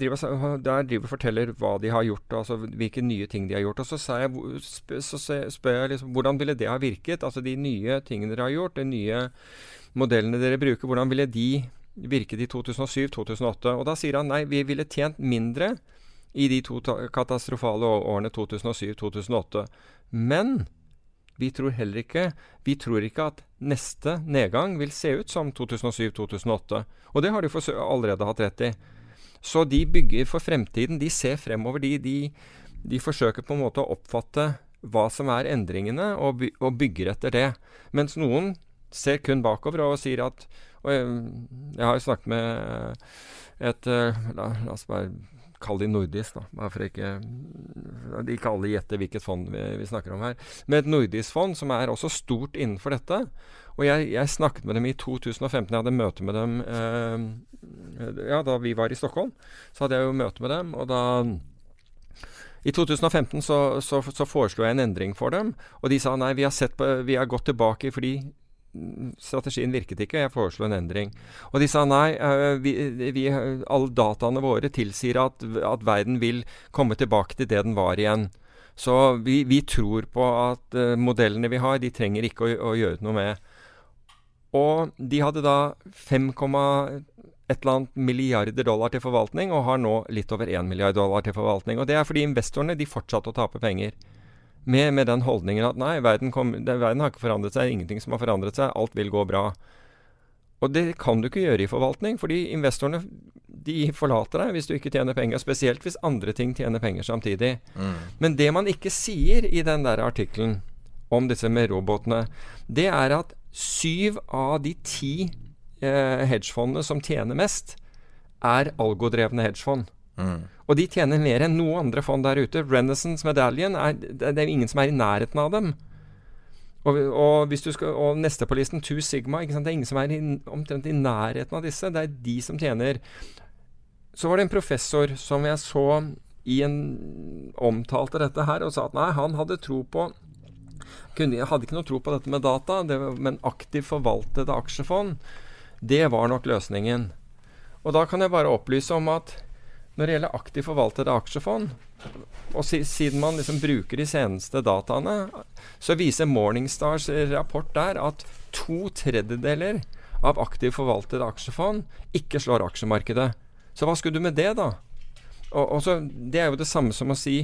driver, der driver forteller hva de har gjort, altså hvilke nye ting de har gjort. Og så, jeg, så spør jeg liksom, hvordan ville det ha virket? Altså de nye tingene dere har gjort, de nye modellene dere bruker, hvordan ville de virket i 2007-2008? Og da sier han nei, vi ville tjent mindre i de to katastrofale årene 2007-2008. Men vi tror heller ikke Vi tror ikke at neste nedgang vil se ut som 2007-2008. Og det har de allerede hatt rett i. Så de bygger for fremtiden. De ser fremover. De, de, de forsøker på en måte å oppfatte hva som er endringene, og, by, og bygger etter det. Mens noen ser kun bakover og sier at og jeg, jeg har jo snakket med et la, la oss bare Kall de nordisk, da. Bare for ikke Ikke alle gjetter hvilket fond vi, vi, snakker om her. Med et nordisk fond som er også stort innenfor dette. Og jeg, jeg, snakket med dem i 2015. Jeg hadde møte med dem eh, ja, da vi var i Stockholm. Så hadde jeg jo møte med dem, og da i 2015 så, så, så, foreslo jeg en endring for dem, og de sa nei, vi har, på, vi har gått tilbake fordi strategien virket ikke, og jeg foreslo en endring. Og de sa nei, uh, vi, vi, alle dataene våre tilsier at, at, verden vil komme tilbake til det den var igjen. Så vi, vi tror på at uh, modellene vi har, de trenger ikke å, å, gjøre noe med. Og de hadde da 5, et eller annet milliarder dollar til forvaltning, og har nå litt over 1 milliard dollar til forvaltning. Og det er fordi investorene de fortsatte å tape penger. Med, med, den holdningen at nei, verden, kom, det, verden, har ikke forandret seg. Ingenting som har forandret seg. Alt vil gå bra. Og det kan du ikke gjøre i forvaltning, fordi investorene de forlater deg hvis du ikke tjener penger. Spesielt hvis andre ting tjener penger samtidig. Mm. Men det man ikke sier i den der artikkelen om disse med robotene, det er at syv av de ti eh, hedgefondene som tjener mest, er algodrevne hedgefond. Mm. Og de tjener mer enn noe andre fond der ute. Renaissance Medallion er, det er ingen som er i nærheten av dem. Og, og, skal, og neste på listen, Two Sigma. Det er ingen som er i, omtrent i nærheten av disse. Det er de som tjener. Så var det en professor som jeg så i en omtalte dette her, og sa at nei, han hadde tro på kunne, hadde ikke noe tro på dette med data, det, men aktivt forvaltede aksjefond, det var nok løsningen. Og da kan jeg bare opplyse om at når det gjelder aktivt forvaltede aksjefond, og siden man liksom bruker de seneste dataene, så viser Morningstars rapport der at to tredjedeler av aktivt forvaltede aksjefond ikke slår aksjemarkedet. Så hva skulle du med det, da? Og, og så, det er jo det samme som å si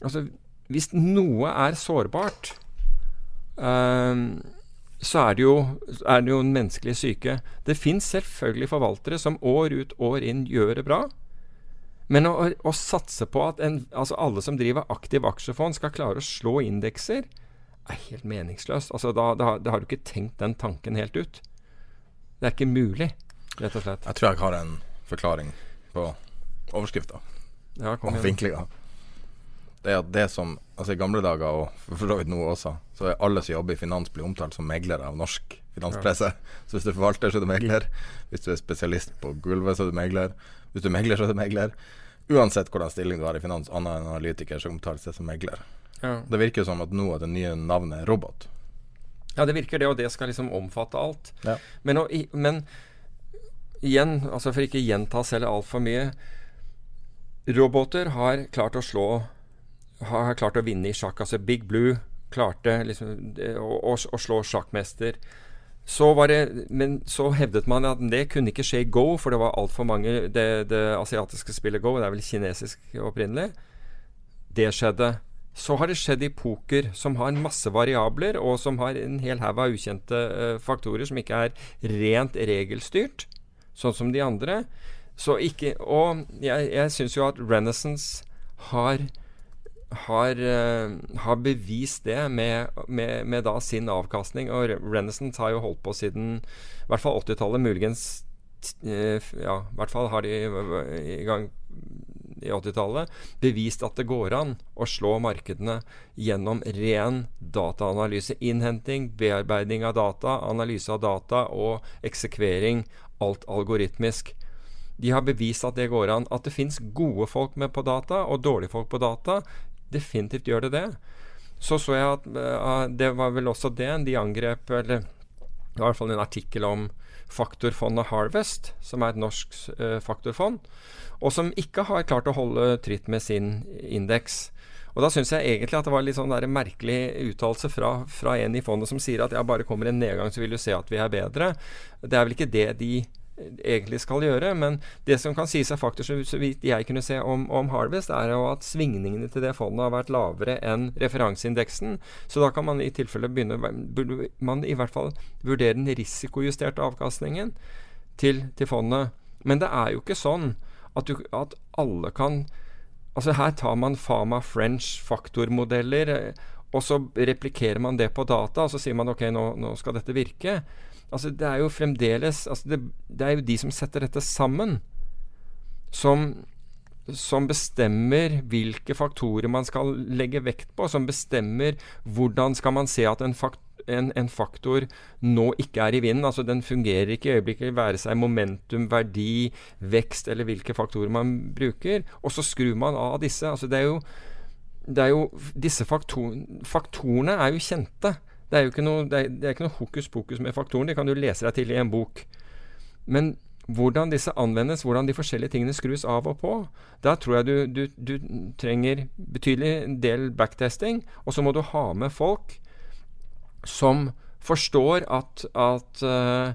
altså, Hvis noe er sårbart, um, så er det, jo, er det jo en menneskelig syke. Det fins selvfølgelig forvaltere som år ut år inn gjør det bra. Men å, å satse på at en, altså alle som driver aktiv aksjefond, skal klare å slå indekser, er helt meningsløst. Altså da, da, da, har du ikke tenkt den tanken helt ut. Det er ikke mulig, rett og slett. Jeg tror jeg har en forklaring på overskrifta. Ja, og vinklinga. Det er at det som Altså I gamle dager, og for så vidt nå også, så er alle som jobber i finans, blir omtalt som meglere av norsk finanspresse. Ja. Så hvis du er forvalter, så er du megler. Hvis du er spesialist på gulvet, så er du megler. Hvis du er megler, så er du megler. Uansett hvordan stilling du har i finans, annet enn analytiker, så omtales det som megler. Ja. Det virker jo som at nå er det nye navnet robot. Ja, det virker det, og det skal liksom omfatte alt. Ja. Men, og, men, igjen, altså for ikke gjenta selv altfor mye Roboter har klart å slå har klart å vinne i sjakk. Altså Big Blue klarte liksom å, å, å slå sjakkmester. Så var det, men så hevdet man at det kunne ikke skje i Go, for det var altfor mange det, det, asiatiske spillet Go, det er vel kinesisk opprinnelig. Det skjedde. Så har det skjedd i poker, som har masse variabler, og som har en hel haug av ukjente uh, faktorer som ikke er rent regelstyrt, sånn som de andre. Så ikke Og jeg, jeg syns jo at Renaissance har har, uh, har, bevist det med, med, med, da sin avkastning. Og Renaissance har jo holdt på siden i hvert fall 80-tallet, muligens uh, Ja, i hvert fall har de i gang i 80-tallet bevist at det går an å slå markedene gjennom ren dataanalyse. Innhenting, bearbeiding av data, analyse av data og eksekvering. Alt algoritmisk. De har bevist at det går an. At det fins gode folk med på data og dårlige folk på data definitivt gjør det det. Så så jeg at uh, det var vel også det de angrep Eller i hvert fall en artikkel om faktorfondet Harvest, som er et norsk uh, faktorfond, og som ikke har klart å holde tritt med sin indeks. Og Da syns jeg egentlig at det var litt sånn der merkelig uttalelse fra, fra en i fondet som sier at ja, bare kommer en nedgang, så vil du se at vi er bedre. Det er vel ikke det de egentlig skal gjøre. Men det som kan sies av faktor, så vidt jeg kunne se om, om, Harvest, er jo at svingningene til det fondet har vært lavere enn referanseindeksen. Så da kan man i tilfelle begynne Burde man i hvert fall vurdere den risikojusterte avkastningen til, til fondet. Men det er jo ikke sånn at, du, at alle kan Altså Her tar man Fama French faktormodeller, og så replikkerer man det på data, og så sier man ok, nå, nå skal dette virke. Altså, det er jo fremdeles altså det, det, er jo de som setter dette sammen, som, som bestemmer hvilke faktorer man skal legge vekt på. Som bestemmer hvordan skal man se at en, fakt, en, en faktor nå ikke er i vinden. Altså Den fungerer ikke i øyeblikket, være seg momentum, verdi, vekst eller hvilke faktorer man bruker. Og så skrur man av disse. Altså det er jo, det er jo Disse faktor, faktorene er jo kjente. Det er jo ikke noe, det er, det er ikke noe hokus pokus med faktoren. Det kan du lese deg til i en bok. Men hvordan disse anvendes, hvordan de forskjellige tingene skrus av og på, da tror jeg du, du, du trenger betydelig del backtesting. Og så må du ha med folk som forstår at, at uh,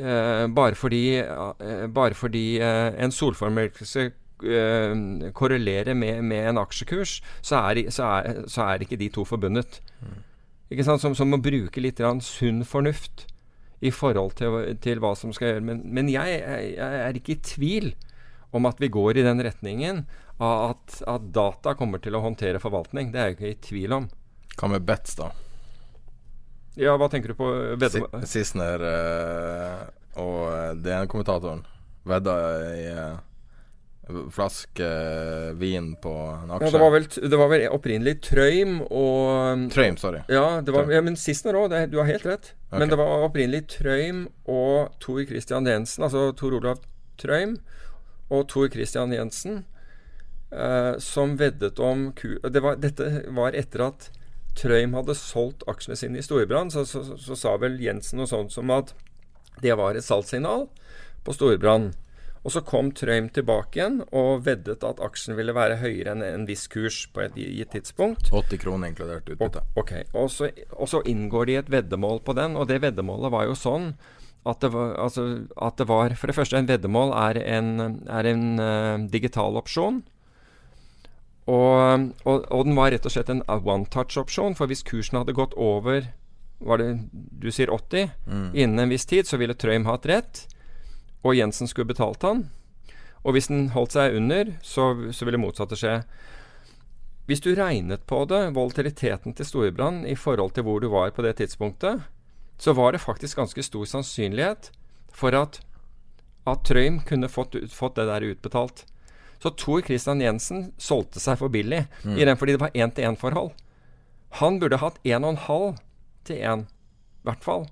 uh, bare fordi, uh, bare fordi en solformørkelse korrelerer med, med, en aksjekurs, så er, så, er, så er, ikke de to forbundet. Mm. Ikke sant? Som, som må bruke litt sunn fornuft i forhold til, til, hva som skal gjøre. Men, men jeg, jeg, er ikke i tvil om at vi går i den retningen av at, at data kommer til å håndtere forvaltning. Det er jeg ikke i tvil om. Hva med bets, da? Ja, hva tenker du på? Vedde... Sissener uh, og DN-kommentatoren vedda i uh, flaske vin på en aksje. Ja, det var vel, det var vel opprinnelig Trøym og Trøym, sorry. Ja, det var, ja men Sissener òg. Du har helt rett. Okay. Men det var opprinnelig Trøym og Tor Christian Jensen, altså Tor Olav Trøym og Tor Christian Jensen, eh, som veddet om det var, Dette var etter at Trøym hadde solgt aksjene sine i Storbrann, så, så, så, så, sa vel Jensen noe sånt som at det var et salgssignal på Storbrann. Og så kom Trøym tilbake igjen og veddet at aksjen ville være høyere enn en viss kurs på et gitt tidspunkt. 80 kroner inkludert utbytte. Ok, og så, og så inngår de et veddemål på den, og det veddemålet var jo sånn at det, var, altså, at det var For det første, en veddemål er en, er en uh, digital opsjon. Og, og, og, den var rett og slett en one touch-opsjon. For hvis kursen hadde gått over var det, du sier 80 mm. innen en viss tid, så ville Trøym hatt rett. Og Jensen skulle betalt han. Og hvis den holdt seg under, så, så ville motsatte skje. Hvis du regnet på det, volatiliteten til Storbrann i forhold til hvor du var på det tidspunktet, så var det faktisk ganske stor sannsynlighet for at, at Trøym kunne fått, fått det der utbetalt. Så Tor Christian Jensen solgte seg for billig mm. i den fordi det var én-til-én-forhold. Han burde hatt én og en halv til én, i hvert fall.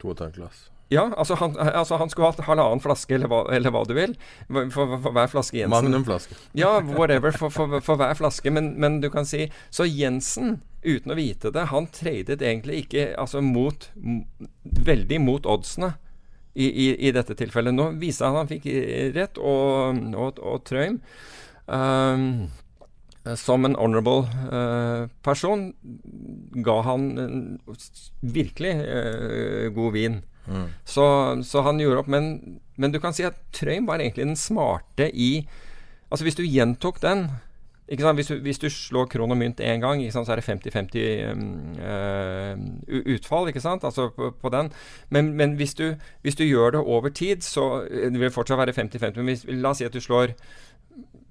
To og et halvt glass. Ja, altså han, altså han, skulle hatt halvannen flaske, eller hva, eller hva du vil, for, for, for, hver flaske Jensen. Magnumflaske. Ja, whatever, for, hver flaske. Men, men, du kan si Så Jensen, uten å vite det, han tradet egentlig ikke altså mot Veldig mot oddsene i, i, i, dette tilfellet. Nå viser han han fikk rett, og, og, og Trøim um, som en honorable uh, person ga han uh, virkelig uh, god vin. Mm. Så, så, han gjorde opp. Men, men, du kan si at Trøim var egentlig den smarte i Altså Hvis du gjentok den hvis du, hvis, du, slår kron og mynt én gang, så er det 50-50 um, utfall ikke sant? Altså på, på den. Men, men hvis, du, hvis, du, gjør det over tid, så det vil fortsatt være 50-50. Men hvis, la oss si at du slår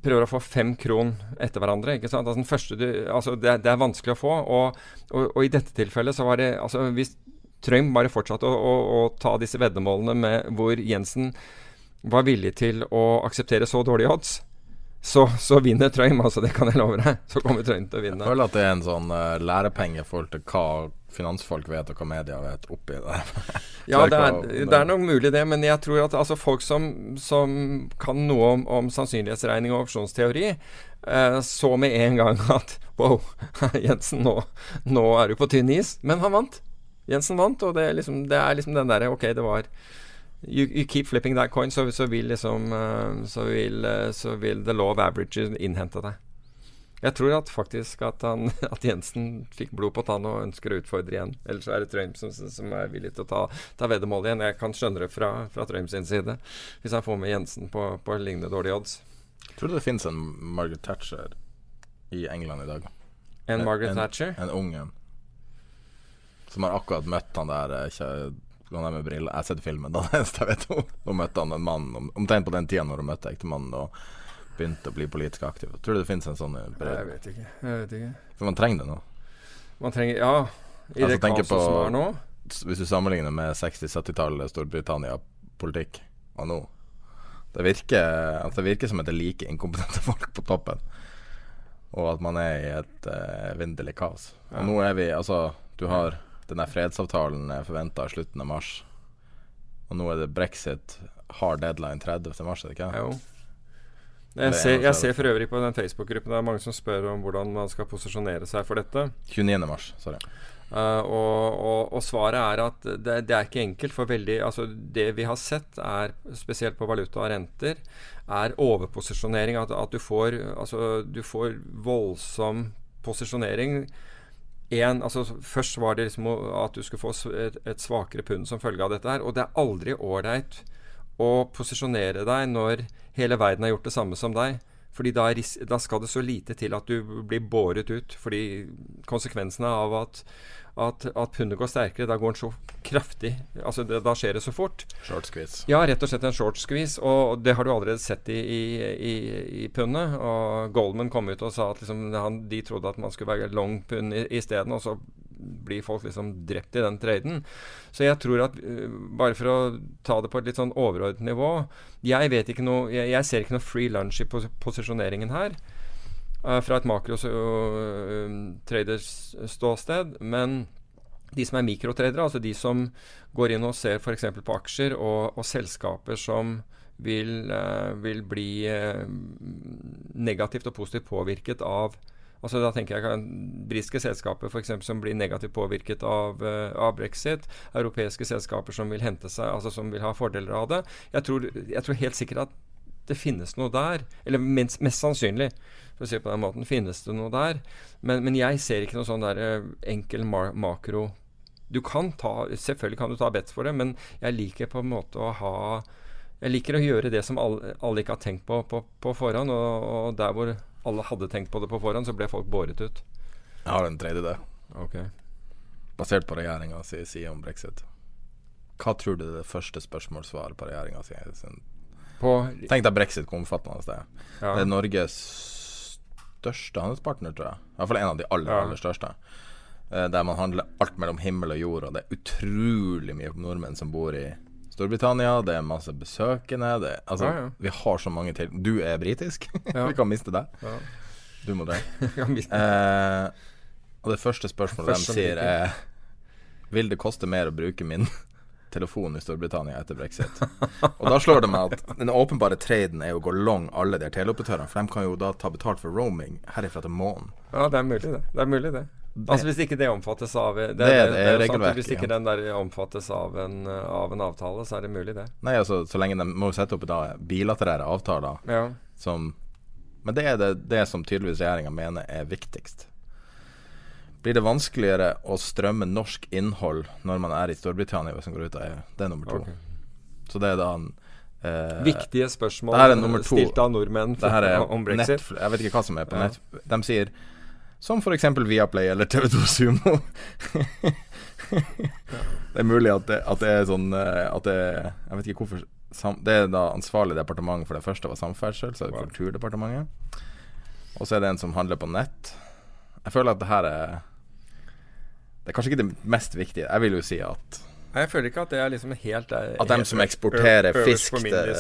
prøver å få fem kron etter hverandre. ikke sant? Altså, du, altså det, det, er vanskelig å få. Og, og, og, i dette tilfellet så var det altså Hvis Trøim bare fortsatte å, å, å ta disse veddemålene med hvor Jensen var villig til å akseptere så dårlige odds, så, så, vinner Trøim, altså. Det kan jeg love deg. Så kommer Trøim til å vinne. Jeg føler at det er en sånn uh, lærepenge i forhold til hva finansfolk vet, og hva media vet oppi det. ja, det er, det er, nok mulig det, men jeg tror at altså, folk som, som kan noe om, om, sannsynlighetsregning og opsjonsteori, uh, så med en gang at wow, Jensen, nå, nå er du på tynn is. Men han vant. Jensen vant, og det er liksom, det er liksom den derre Ok, det var you, you, keep flipping that coin, så, så vil liksom uh, så, vil, uh, så vil the law of average innhente deg. Jeg tror at faktisk at, han, at, Jensen fikk blod på tann og ønsker å utfordre igjen. Eller så er det Trøim som, som, er villig til å ta, ta veddemål igjen. Jeg kan skjønne det fra, fra Trøim sin side, hvis han får med Jensen på, på lignende dårlige odds. Tror du det finnes en Margaret Thatcher i England i dag? En Margaret en, Thatcher? En, en ung en. Som har akkurat møtt han der ikke han ned med briller. Jeg har sett filmen, da. eneste jeg vet om. Da møtte han en mann omtrent på den tida når hun møtte ektemannen og begynte å bli politisk aktiv. Tror du det finnes en sånn bred Jeg vet ikke. Jeg vet ikke. For man trenger det nå. Man trenger Ja. I altså, det kaoset som er nå. Hvis du sammenligner med 60-70-tallet Storbritannia-politikk og nå det virker, altså det virker som at det er like inkompetente folk på toppen. Og at man er i et uh, vinderlig kaos. Og ja. nå er vi Altså, du har den fredsavtalen er forventa i slutten av mars. Og nå er det brexit. hard deadline 30. mars, er det ikke? Jo. Jeg ser, jeg ser, for øvrig på den Facebook-gruppen Det er mange som spør om hvordan man skal posisjonere seg for dette. 29. mars, sorry. Uh, og, og, og, svaret er at det, det, er ikke enkelt. For veldig Altså, det vi har sett, er spesielt på valuta og renter, er overposisjonering. At, at du får Altså, du får voldsom posisjonering en, altså Først var det liksom at du skulle få et, et svakere pund som følge av dette her. Og det er aldri ålreit å posisjonere deg når hele verden har gjort det samme som deg. Fordi da, da, skal det så lite til at du blir båret ut. Fordi konsekvensene av at, at, at pundet går sterkere, da går den så kraftig altså det, Da skjer det så fort. Short squeeze. Ja, rett og slett en short squeeze. Og det har du allerede sett i, i, i, i pundet. Og Goldman kom ut og sa at liksom, han, de trodde at man skulle være long pund isteden. Og så blir folk liksom drept i den traden. Så jeg tror at uh, Bare for å ta det på et litt sånn overordnet nivå Jeg vet ikke noe Jeg, jeg ser ikke noe free lunch i pos posisjoneringen her. Uh, fra et makro-traders uh, ståsted. Men de som er mikrotradere, altså de som går inn og ser f.eks. på aksjer og, og, selskaper som vil, vil bli negativt og positivt påvirket av Altså Da tenker jeg britiske selskaper for eksempel, som blir negativt påvirket av, uh, av, brexit. Europeiske selskaper som vil hente seg, altså som vil ha fordeler av det. Jeg tror, jeg tror helt sikkert at det finnes noe der. Eller minst, mest, sannsynlig, for å si det på den måten, finnes det noe der. Men, men jeg ser ikke noe sånn der uh, enkel makro Du kan ta Selvfølgelig kan du ta bets for det, men jeg liker på en måte å ha jeg liker å gjøre det som alle, alle ikke har tenkt på på, på forhånd. Og, og, der hvor alle hadde tenkt på det på forhånd, så ble folk båret ut. Jeg har en tredje det. Okay. Basert på regjeringa si side om brexit. Hva tror du er det første spørsmålssvaret på regjeringa si? Tenk deg brexit, hvor omfattende det er. Ja. Det er Norges største handelspartner, tror jeg. I hvert fall en av de aller, ja. aller største. Eh, der man handler alt mellom himmel og jord, og det er utrolig mye nordmenn som bor i Storbritannia, det er masse besøkende. Det, altså, ja, ja. Vi har så mange til. Du er britisk. Vi kan miste deg. Du må deg. eh, og det første spørsmålet første de sier, er Vil det koste mer å bruke min telefon i Storbritannia etter brexit? og da slår det meg at den åpenbare traden er å gå long alle de teleoperatørene. For de kan jo da ta betalt for roaming herifra til månen. Ja, det er mulig, det. Det er mulig, det. Det, altså Hvis ikke det omfattes av Det, det, det, det er regelverket. Hvis ikke den der omfattes av en, av en, avtale, så er det mulig, det. Nei, altså så lenge de må sette opp da bilaterære avtaler ja. som Men det er det, som tydeligvis regjeringa mener er viktigst. Blir det vanskeligere å strømme norsk innhold når man er i Storbritannia hvis man går ut av EU? Det er nummer to. Okay. Så det er da en Eh, Viktige spørsmål stilt av nordmenn om brexit. Netflix, jeg vet ikke hva som er på ja. nett. De sier som f.eks. Viaplay eller TV2 Sumo. det er mulig at det, at det, er sånn eh, At det Jeg vet ikke hvorfor Det er da ansvarlig departement for det første var samferdsel, så er det wow. Kulturdepartementet. Og så er det en som handler på nett. Jeg føler at det her er Det er kanskje ikke det mest viktige. Jeg vil jo si at jeg føler ikke at det er liksom helt er, At dem som eksporterer fisk til,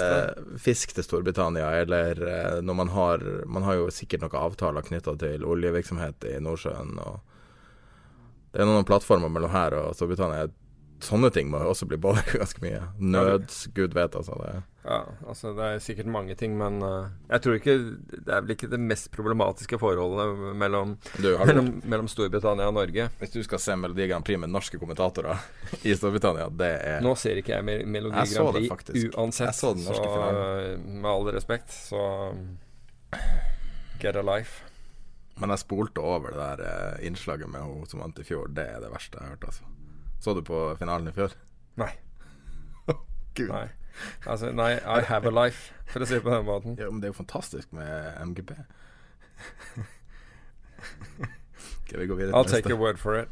fisk til, Storbritannia, eller eh, når man har Man har jo sikkert noen avtaler knytta til oljevirksomhet i Nordsjøen. Og det er noen plattformer mellom her og Storbritannia sånne ting må jo også bli både ganske mye. Nød, gud vet, altså. Det. Ja, altså det er sikkert mange ting, men uh, jeg tror ikke Det er vel ikke det mest problematiske forholdet mellom, du, mellom, mellom, Storbritannia og Norge. Hvis du skal se Melodi Grand Prix med norske kommentatorer i Storbritannia, det er Nå ser ikke jeg Melodi jeg Grand Prix faktisk. uansett, jeg så den norske så, uh, med all respekt, så Get a life. Men jeg spolte over det der uh, innslaget med henne som vant i fjor. Det er det verste jeg har hørt, altså. Så du på finalen i fjor? Nei. Gud. Nei. Altså, nei, I have a life, for å si det på den måten. Ja, Men det er jo fantastisk med MGP. Skal vi gå videre I'll neste? Take a word for it.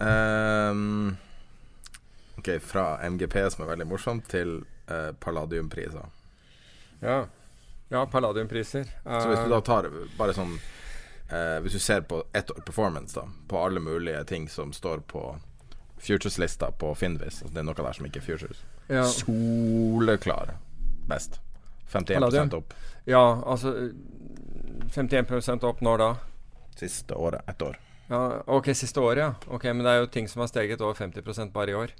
Um, ok, fra MGP, som er veldig morsomt, til uh, Palladiumpriser. Ja. ja, Palladiumpriser. Uh, Så hvis du da tar bare sånn uh, Hvis du ser på ett år performance, da, på alle mulige ting som står på Futures-lista på Finvis. Altså, det er noe der som ikke er Futures. Ja. Soleklar best. 51% opp. Ja, altså 51 opp når da? Siste året. Ett år. Ja, ok, siste året, ja. Ok, Men det er jo ting som har steget over 50% bare i år.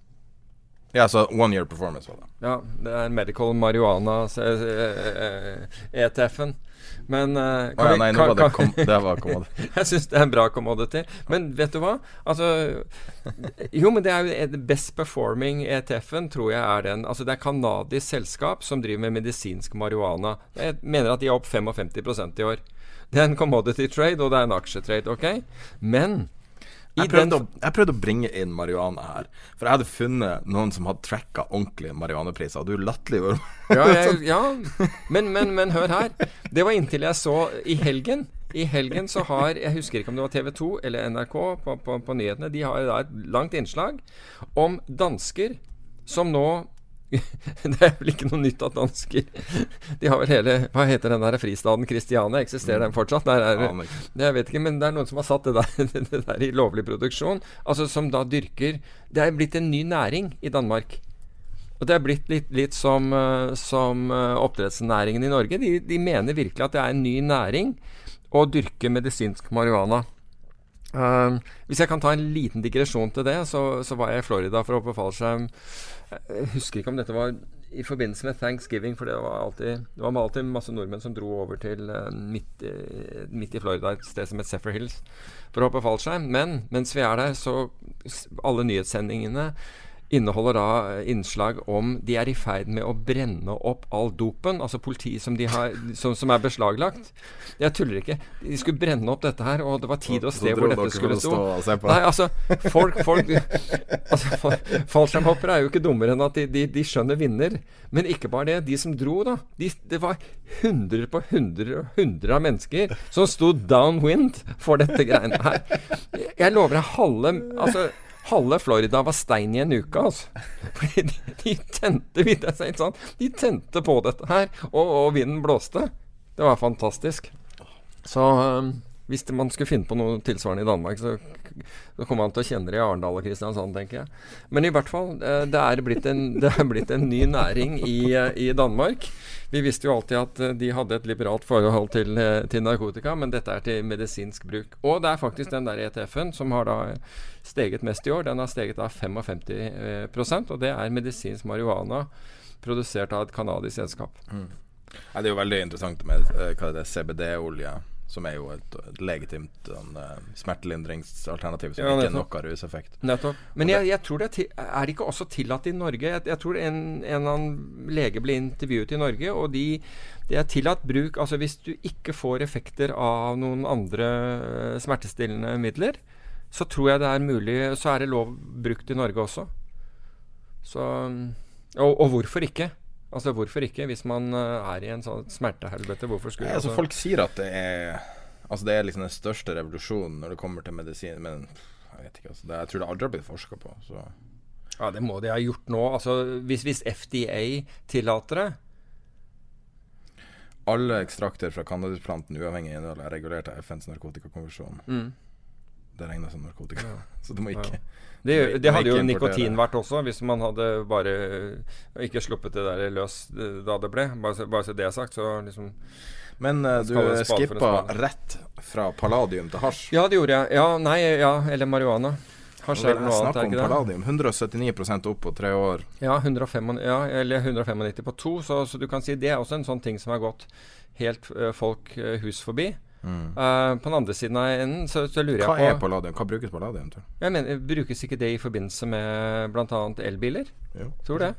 Ja, så one year performance var det. Ja, det er medical marijuana, ETF-en. Men uh, oh, ja, nei, nå var det, kom, det var commodity. jeg syns det er en bra commodity. Men vet du hva? Altså Jo, men det er jo best performing ETF-en, tror jeg er den. Altså det er canadisk selskap som driver med medisinsk marihuana. Jeg mener at de er opp 55% i år. Det er en commodity trade, og det er en aksjetrade, ok? Men Jeg prøvde, å, jeg prøvde, å, bringe inn marihuana her. For jeg hadde funnet noen som hadde tracka ordentlige marihuanapriser, og du latterliggjorde ja, jeg, ja. Men, men, men hør her. Det var inntil jeg så i helgen. I helgen så har Jeg husker ikke om det var TV 2 eller NRK på, på, på nyhetene. De har da et langt innslag om dansker som nå det er vel ikke noe nytt at dansker De har vel hele Hva heter den der fristaden Kristiania? Eksisterer den fortsatt? Der er, jeg vet ikke, men det er noen som har satt det der, det der i lovlig produksjon. Altså Som da dyrker Det er blitt en ny næring i Danmark. Og det er blitt litt, litt som, uh, som uh, oppdrettsnæringen i Norge. De, de, mener virkelig at det er en ny næring å dyrke medisinsk marihuana. Uh, hvis jeg kan ta en liten digresjon til det, så, så var jeg i Florida for å hoppe fallskjerm. Jeg husker ikke om dette var i forbindelse med thanksgiving, for det var alltid, det var alltid masse nordmenn som dro over til midt, midt, i Florida, et sted som het Seffer Hills, for å hoppe fallskjerm. Men mens vi er der, så alle nyhetssendingene inneholder da eh, innslag om de er i ferd med å brenne opp all dopen. Altså politiet som, har, som, som, er beslaglagt. Jeg tuller ikke. De skulle brenne opp dette her, og det var tid og sted hvor dette skulle stå. Nei, altså, folk, folk altså, Fallskjermhoppere er jo ikke dummere enn at de, de, de, skjønner vinner. Men ikke bare det. De som dro, da. De, det var hundrer på hundrer og hundrer av mennesker som sto downwind for dette greiene her. Jeg lover deg halve altså Halve Florida var stein i en uke, altså. Fordi de, de tente seg sånn. De tente på dette her, og, og, vinden blåste. Det var fantastisk. Så um, hvis man skulle finne på noe tilsvarende i Danmark, så, så kommer man til å kjenne det i Arendal og Kristiansand, tenker jeg. Men i hvert fall, eh, det er blitt en, er blitt en ny næring i, eh, i Danmark. Vi visste jo alltid at eh, de hadde et liberalt forhold til, eh, til, narkotika, men dette er til medisinsk bruk. Og det er faktisk den der ETF-en som har da steget mest i år. Den har steget da 55 eh, og det er medisinsk marihuana produsert av et canadisk selskap. Mm. Ja, det er jo veldig interessant med er CBD-olje som er jo et, et legitimt en, uh, smertelindringsalternativ som ja, ikke er noe ruseffekt. Nettopp. Men jeg, jeg, tror det er, er det ikke også tillatt i Norge? Jeg, jeg tror en, en eller annen lege ble intervjuet i Norge, og de, det er tillatt bruk Altså hvis du ikke får effekter av noen andre uh, smertestillende midler, så tror jeg det er mulig Så er det lov brukt i Norge også. Så og, og hvorfor ikke? Altså Hvorfor ikke, hvis man uh, er i en sånn smertehelvete? Hvorfor skulle ja, altså, Folk sier at det er Altså det er liksom den største revolusjonen når det kommer til medisin, men jeg vet ikke. Altså, det, jeg tror det aldri har blitt forska på. Så. Ja, det må de ha gjort nå. Altså Hvis, hvis FDA tillater det Alle ekstrakter fra cannabisplanten uavhengig av innhold er regulert av FNs narkotikakonvensjon. Mm. Det regnes som narkotika, ja. så du må ikke ja. Det, det hadde jo nikotin vært også, hvis man hadde bare ikke sluppet det der løs da det ble. Bare, bare så det er sagt, så liksom men uh, du skippa rett fra palladium til hasj? Ja, det gjorde jeg. Ja, nei, ja, eller marihuana. Hasj er noe annet, er ikke det? Palladium. 179% opp på tre år. Ja, 105, ja eller 195 på to. Så, så, du kan si det er også en sånn ting som har gått helt uh, folk uh, hus forbi. Mm. Uh, på den andre siden av enden så, så lurer Hva jeg på Hva er palladium? Hva brukes palladium til? Jeg mener, Brukes ikke det i forbindelse med bl.a. elbiler? Jo. Tror det.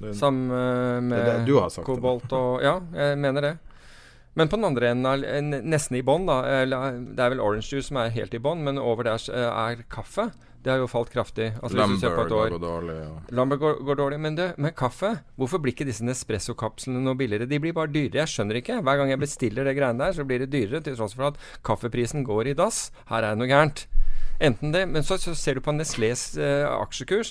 det Sammen med det det du har sagt kobolt og Ja, jeg mener det. Men på den andre enden, nesten i bånn, da Det er vel orange juice som er helt i bånn, men over der er kaffe. Det har jo falt kraftig. Altså, Lamberg går dårlig. Ja. Lamberg går, går, dårlig. Men det, med kaffe Hvorfor blir ikke disse Nespresso-kapslene noe billigere? De blir bare dyrere. Jeg skjønner ikke. Hver gang jeg bestiller det greiene der, så blir det dyrere, til tross for at kaffeprisen går i dass. Her er det noe gærent. Enten det, men så, så ser du på Nestlés eh, aksjekurs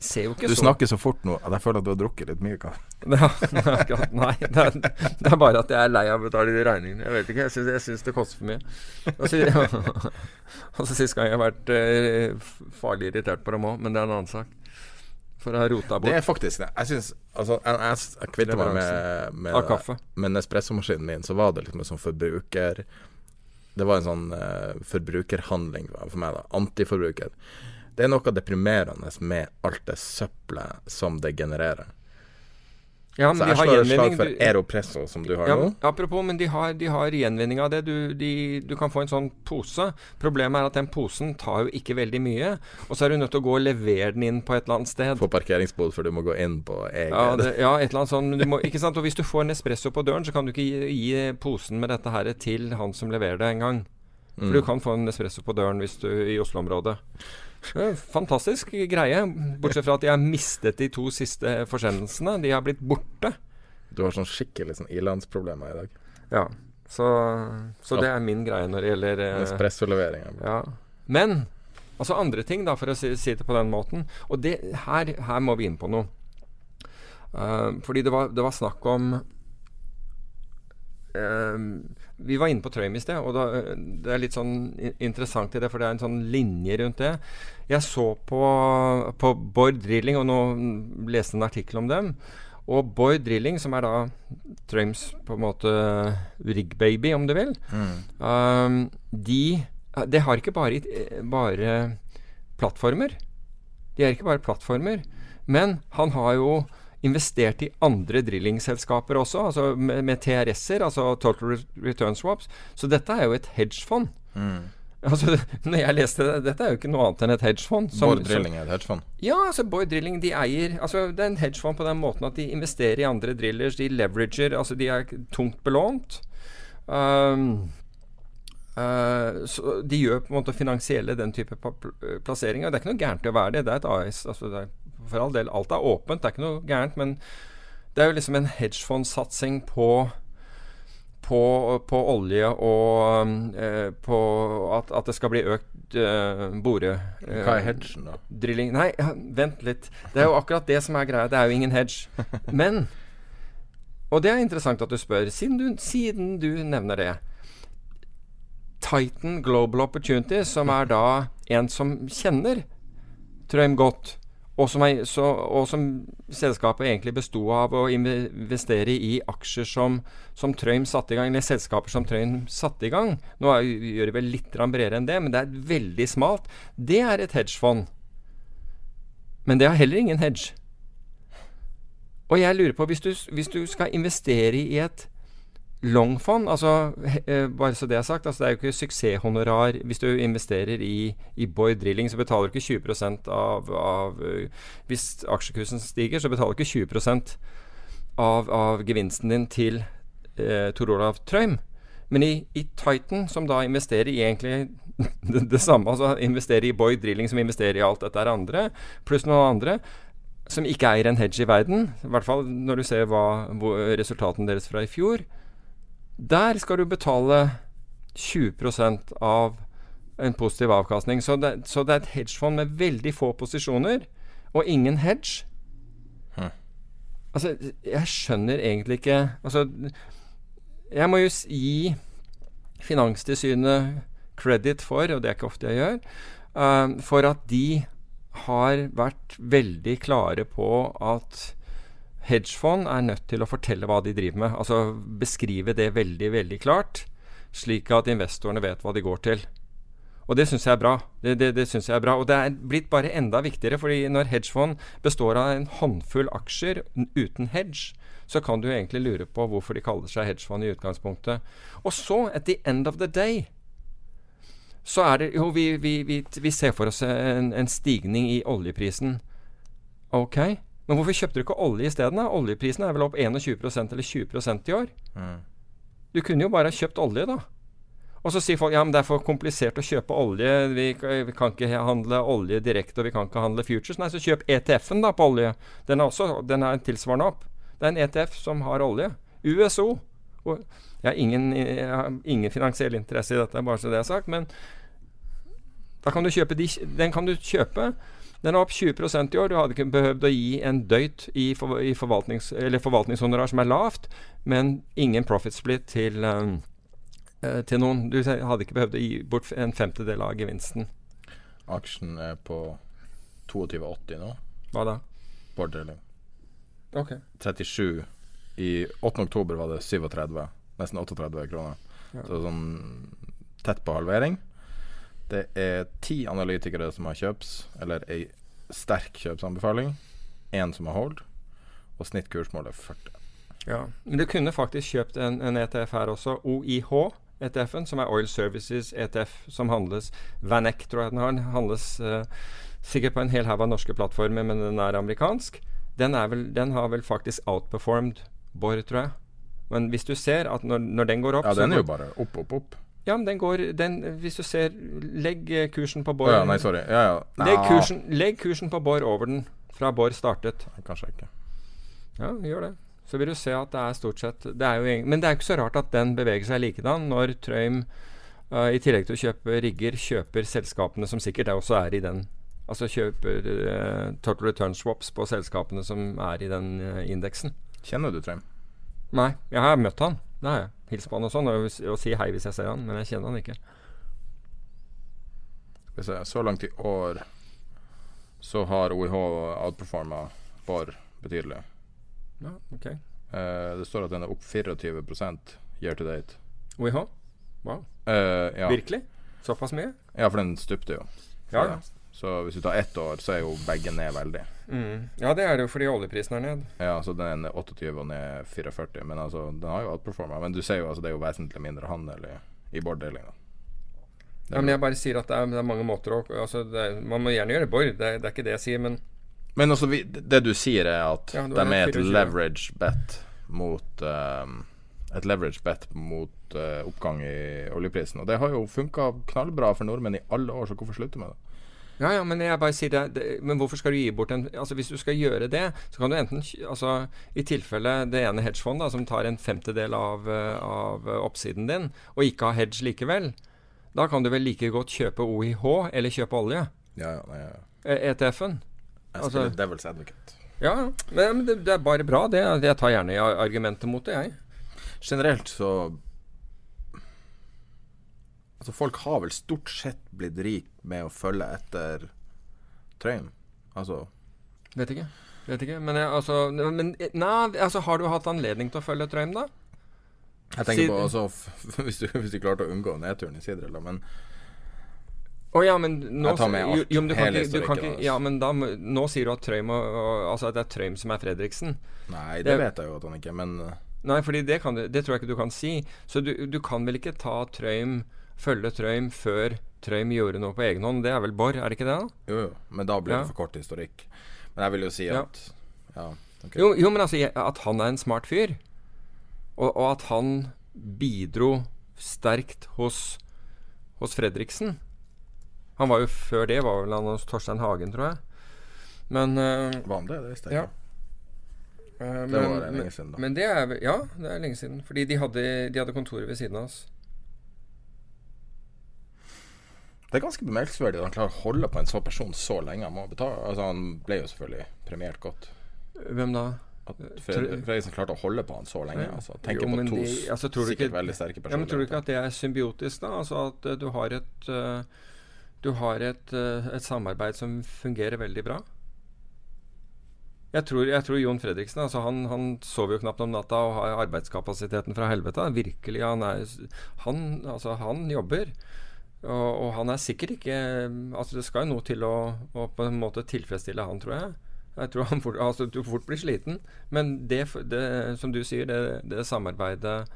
ser jo ikke du så Du snakker så fort nå at jeg føler at du har drukket litt mye kaffe. Ja, nei, det er, det er, bare at jeg er lei av å betale de regningene. Jeg vet ikke, jeg syns det koster for mye. Og så Sist gang jeg har vært eh, farlig irritert på dem òg, men det er en annen sak. For å ha rota bort. Det er faktisk det. Jeg syns Altså, jeg, jeg, jeg kvitta meg med, med, med Nespresso-maskinen min, så var det liksom en sånn forbruker Det var en sånn uh, forbrukerhandling for meg, da. Antiforbruker. Det er noe deprimerende med alt det søppelet som det genererer. Ja, så jeg slår et slag for Aeropresso, som du har ja, nå. Apropos, men de har, de har gjenvinning av det. Du, de, du, kan få en sånn pose. Problemet er at den posen tar jo ikke veldig mye. Og så er du nødt til å gå og levere den inn på et eller annet sted. Få parkeringsbod, for du må gå inn på egen Ja, det, ja et eller annet sånt. Må, ikke sant? Og hvis du får en espresso på døren, så kan du ikke gi, gi posen med dette her til han som leverer det, engang. For Mm. du kan få en espresso på døren hvis du i Oslo-området. Fantastisk greie. Bortsett fra at jeg har mistet de to siste forsendelsene. De har blitt borte. Du har sånn skikkelig sånn ilandsproblemer i dag. Ja. Så, så det er min greie når det gjelder eh, Espressolevering. Ja. Men altså andre ting, da, for å si, si det på den måten. Og det, her, her må vi inn på noe. Uh, fordi det var, det var snakk om eh, Vi var inne på Trøim i sted, og da, eh, det er litt sånn interessant i det, for det er en sånn linje rundt det. Jeg så på, på Bård Drilling, og nå leste en artikkel om dem. Og Bård Drilling, som er da Trøims på en måte rig-baby, om du vil, um, de de har ikke bare, bare plattformer. De er ikke bare plattformer. Men han har jo investert i andre drillingselskaper også, altså med, med TRS-er, altså Total Return Swaps. Så dette er jo et hedgefond. Altså, når jeg leste det, dette er jo ikke noe annet enn et hedgefond. som- Bård Drilling er et hedgefond. ja, altså Boy Drilling de eier altså Det er en hedgefond på den måten at de investerer i andre drillers. De leverager, altså de er tungt belånt. Um, uh, så de gjør på en måte finansielle den type plasseringer. Det er ikke noe gærent i å være det. Det er et AS. Altså det er, for all del, alt er åpent, det er ikke noe gærent. Men det er jo liksom en hedgefondsatsing på på, på olje og eh, på at, at det skal bli økt øh, bore... Øh, Hva er hedgen, da? Drilling Nei, vent litt. Det er jo akkurat det som er greia. Det er jo ingen hedge. Men Og det er interessant at du spør, siden du, siden du nevner det. Titan Global Opportunity, som er da en som kjenner Trøim godt, og som, er, så, og som selskapet egentlig besto av å investere i aksjer som, som Trøim satte i gang, eller selskaper som Trøim satte i gang. Nå er, gjør det vel litt bredere enn det, men det er veldig smalt. Det er et hedgefond. Men det har heller ingen hedge. Og jeg lurer på, hvis du, hvis du skal investere i et longfond altså, eh, Bare så det er sagt, altså det er jo ikke suksesshonorar Hvis du investerer i, i Boy Drilling, så betaler du ikke 20 av, av eh, Hvis aksjekursen stiger, så betaler du ikke 20% av, av gevinsten din til eh, Tor Olav Trøim. Men i, i Titan, som da investerer i egentlig det, det samme, altså investerer i Boy Drilling, som investerer i alt dette er andre, pluss noen andre, som ikke eier en hedge i verden, i hvert fall når du ser hva, resultatene deres fra i fjor, der skal du betale 20% av en positiv avkastning. Så det, så det er et hedgefond med veldig få posisjoner, og ingen hedge. Altså, jeg skjønner egentlig ikke Altså, jeg må jo gi Finanstilsynet credit for, og det er ikke ofte jeg gjør, uh, for at de har vært veldig klare på at hedgefond er nødt til å fortelle hva de driver med. Altså beskrive det veldig, veldig klart, slik at investorene vet hva de går til. Og det syns jeg er bra. Det, det, det synes jeg er bra. Og det er blitt bare enda viktigere, fordi når hedgefond består av en håndfull aksjer uten hedge, så kan du egentlig lure på hvorfor de kaller seg hedgefond i utgangspunktet. Og så, at the end of the day, så er det Jo, vi, vi, vi, vi ser for oss en, en stigning i oljeprisen. Ok, men hvorfor kjøpte du ikke olje isteden? da? Oljeprisen er vel opp 21% eller 20% i år? Du kunne jo bare ha kjøpt olje, da. Og så sier folk ja, men det er for komplisert å kjøpe olje. Vi, vi kan ikke handle olje direkte, og vi kan ikke handle futures. Nei, så kjøp ETF-en da på olje. Den er også den er tilsvarende opp. Det er en ETF som har olje. USO. Jeg har ingen, jeg har ingen finansiell interesse i dette, bare så det er sagt. Men da kan du kjøpe de, den kan du kjøpe. Den er opp 20% i år. Du hadde ikke behøvd å gi en døyt i, for, i forvaltnings, eller forvaltningshonorar som er lavt, men ingen profit split til, um, eh, til noen. Du hadde ikke behøvd å gi bort en femtedel av gevinsten. Aksjen er på 22,80 nå. Hva da? Bård Drilling. Ok. 37. I 8. oktober var det 37. Nesten 38 kroner. Ja. Så sånn tett på halvering. Det er ti analytikere som har kjøps, eller ei sterk kjøpsanbefaling. Én som har hold, og snittkursmål er 40. Ja. Men du kunne faktisk kjøpt en, en ETF her også. OIH. ETF-en, som er Oil Services ETF, som handles Vanek, tror jeg den har. Handles uh, sikkert på en hel haug av norske plattformer, men den er amerikansk. Den, er vel, den har vel faktisk outperformed Borr, tror jeg. Men hvis du ser at når, når den går opp Ja, den er jo bare opp, opp, opp. Ja, men den går den, Hvis du ser Legg eh, kursen på Bård ja, nei, sorry. Ja, ja. legg, kursen, legg kursen på Bård over den fra Bård startet. Kanskje ikke. Ja, gjør det. Så vil du se at det er stort sett det er jo, Men det er ikke så rart at den beveger seg likedan når Trøim uh, i tillegg til å kjøpe rigger, kjøper selskapene som sikkert også er i den Altså kjøper uh, total return swaps på selskapene som er i den uh, indeksen. Kjenner du Trøim? Nei, jeg har møtt han. Det har jeg. Hilst på han og sånn, og, og si hei hvis jeg ser han, men jeg kjenner han ikke. Skal vi se, så langt i år så har OIH outperforma Borr betydelig. Ja, ok. Eh, det står at den er opp 24 year to date. OIH? Wow. Eh, ja. Virkelig? Såpass mye? Ja, for den stupte jo. Ja, ja. Så hvis du tar ett år, så er jo begge ned veldig. Mm. Ja, det er det jo fordi oljeprisen er ned. Ja, så den er 28 og ned 44. Men altså, den har jo outperforma. Men du ser jo altså, det er jo vesentlig mindre handel i, i Bård-delinga. Ja, men jeg bare sier at det er, det er mange måter å altså, det er, Man må gjerne gjøre Bård, det, det er ikke det jeg sier, men Men altså, vi, det du sier, er at Ja, de er et 24. leverage bet mot um, Et leverage bet mot uh, oppgang i oljeprisen. Og det har jo funka knallbra for nordmenn i alle år, så hvorfor slutte med det? Ja, ja, men jeg bare sier det, det Men hvorfor skal du gi bort en Altså Hvis du skal gjøre det, så kan du enten Altså I tilfelle det ene hedgefondet som tar en femtedel av, eh, av eh, oppsiden din, og ikke har hedge likevel, da kan du vel like godt kjøpe OIH eller kjøpe olje. Ja, ja, nei, ja. ETF-en. Jeg Altså- devil's advocate. Ja, men det, det er bare bra, det. Jeg tar gjerne argumentet mot det, jeg. Generelt så Altså, folk har vel stort sett blitt rik med å følge etter Trøym? Altså Vet ikke. Vet ikke. Men, jeg, altså, men nei, altså, har du hatt anledning til å følge Trøym, da? Jeg tenker Siden. på altså, hvis, du, hvis du klarte å unngå nedturen i Sidrel. Men Å ja, men nå Jeg tar med alt, jo, kan hele ikke, du kan ikke, Ja, men da Nå sier du at Trøym og, og, Altså at det er Trøim som er Fredriksen. Nei, det, Det- vet jeg jo at han ikke Men uh, Nei, fordi det, kan du, det tror jeg ikke du kan si. Så du, du kan vel ikke ta Trøim Følge Trøim før Trøim gjorde noe på egen hånd. Det er vel Borr, er det ikke det? da? jo, jo. Men da blir Ja. det for kort historikk. Men jeg vil jo si at Ja, Okay. Jo, jo, men altså at han er en smart fyr, og, og at han bidro sterkt hos, hos Fredriksen Han var jo før det var vel han hos Torstein Hagen, tror jeg. Men uh, Var han det? Det visste jeg Ja. Uh, men, Det var det lenge siden, da. Men det er Ja, det er lenge siden. Fordi de hadde, de hadde kontoret ved siden av oss. Det er ganske bemerkelsesverdig at han klarer å holde på en sånn person så lenge. Han må Altså, han ble jo selvfølgelig premiert godt. Hvem da? Fred- Fredriksen klarte å holde på han så lenge. Altså, tenker Jo, på to de- altså, sikkert ikke- veldig sterke Ja, men Tror du ikke at det er symbiotisk, da? Altså at uh, du har et uh, Du har et, uh, et samarbeid som fungerer veldig bra? Jeg tror, jeg tror Jon Fredriksen altså han, han sover jo knapt om natta og har arbeidskapasiteten fra helvete. Virkelig. Han, er, han, altså, han jobber. Og, og han er sikkert ikke Altså Det skal jo noe til å, å på en måte tilfredsstille han, tror jeg. Jeg tror han fort, altså, du fort blir sliten. Men det, det som du sier, det, det samarbeidet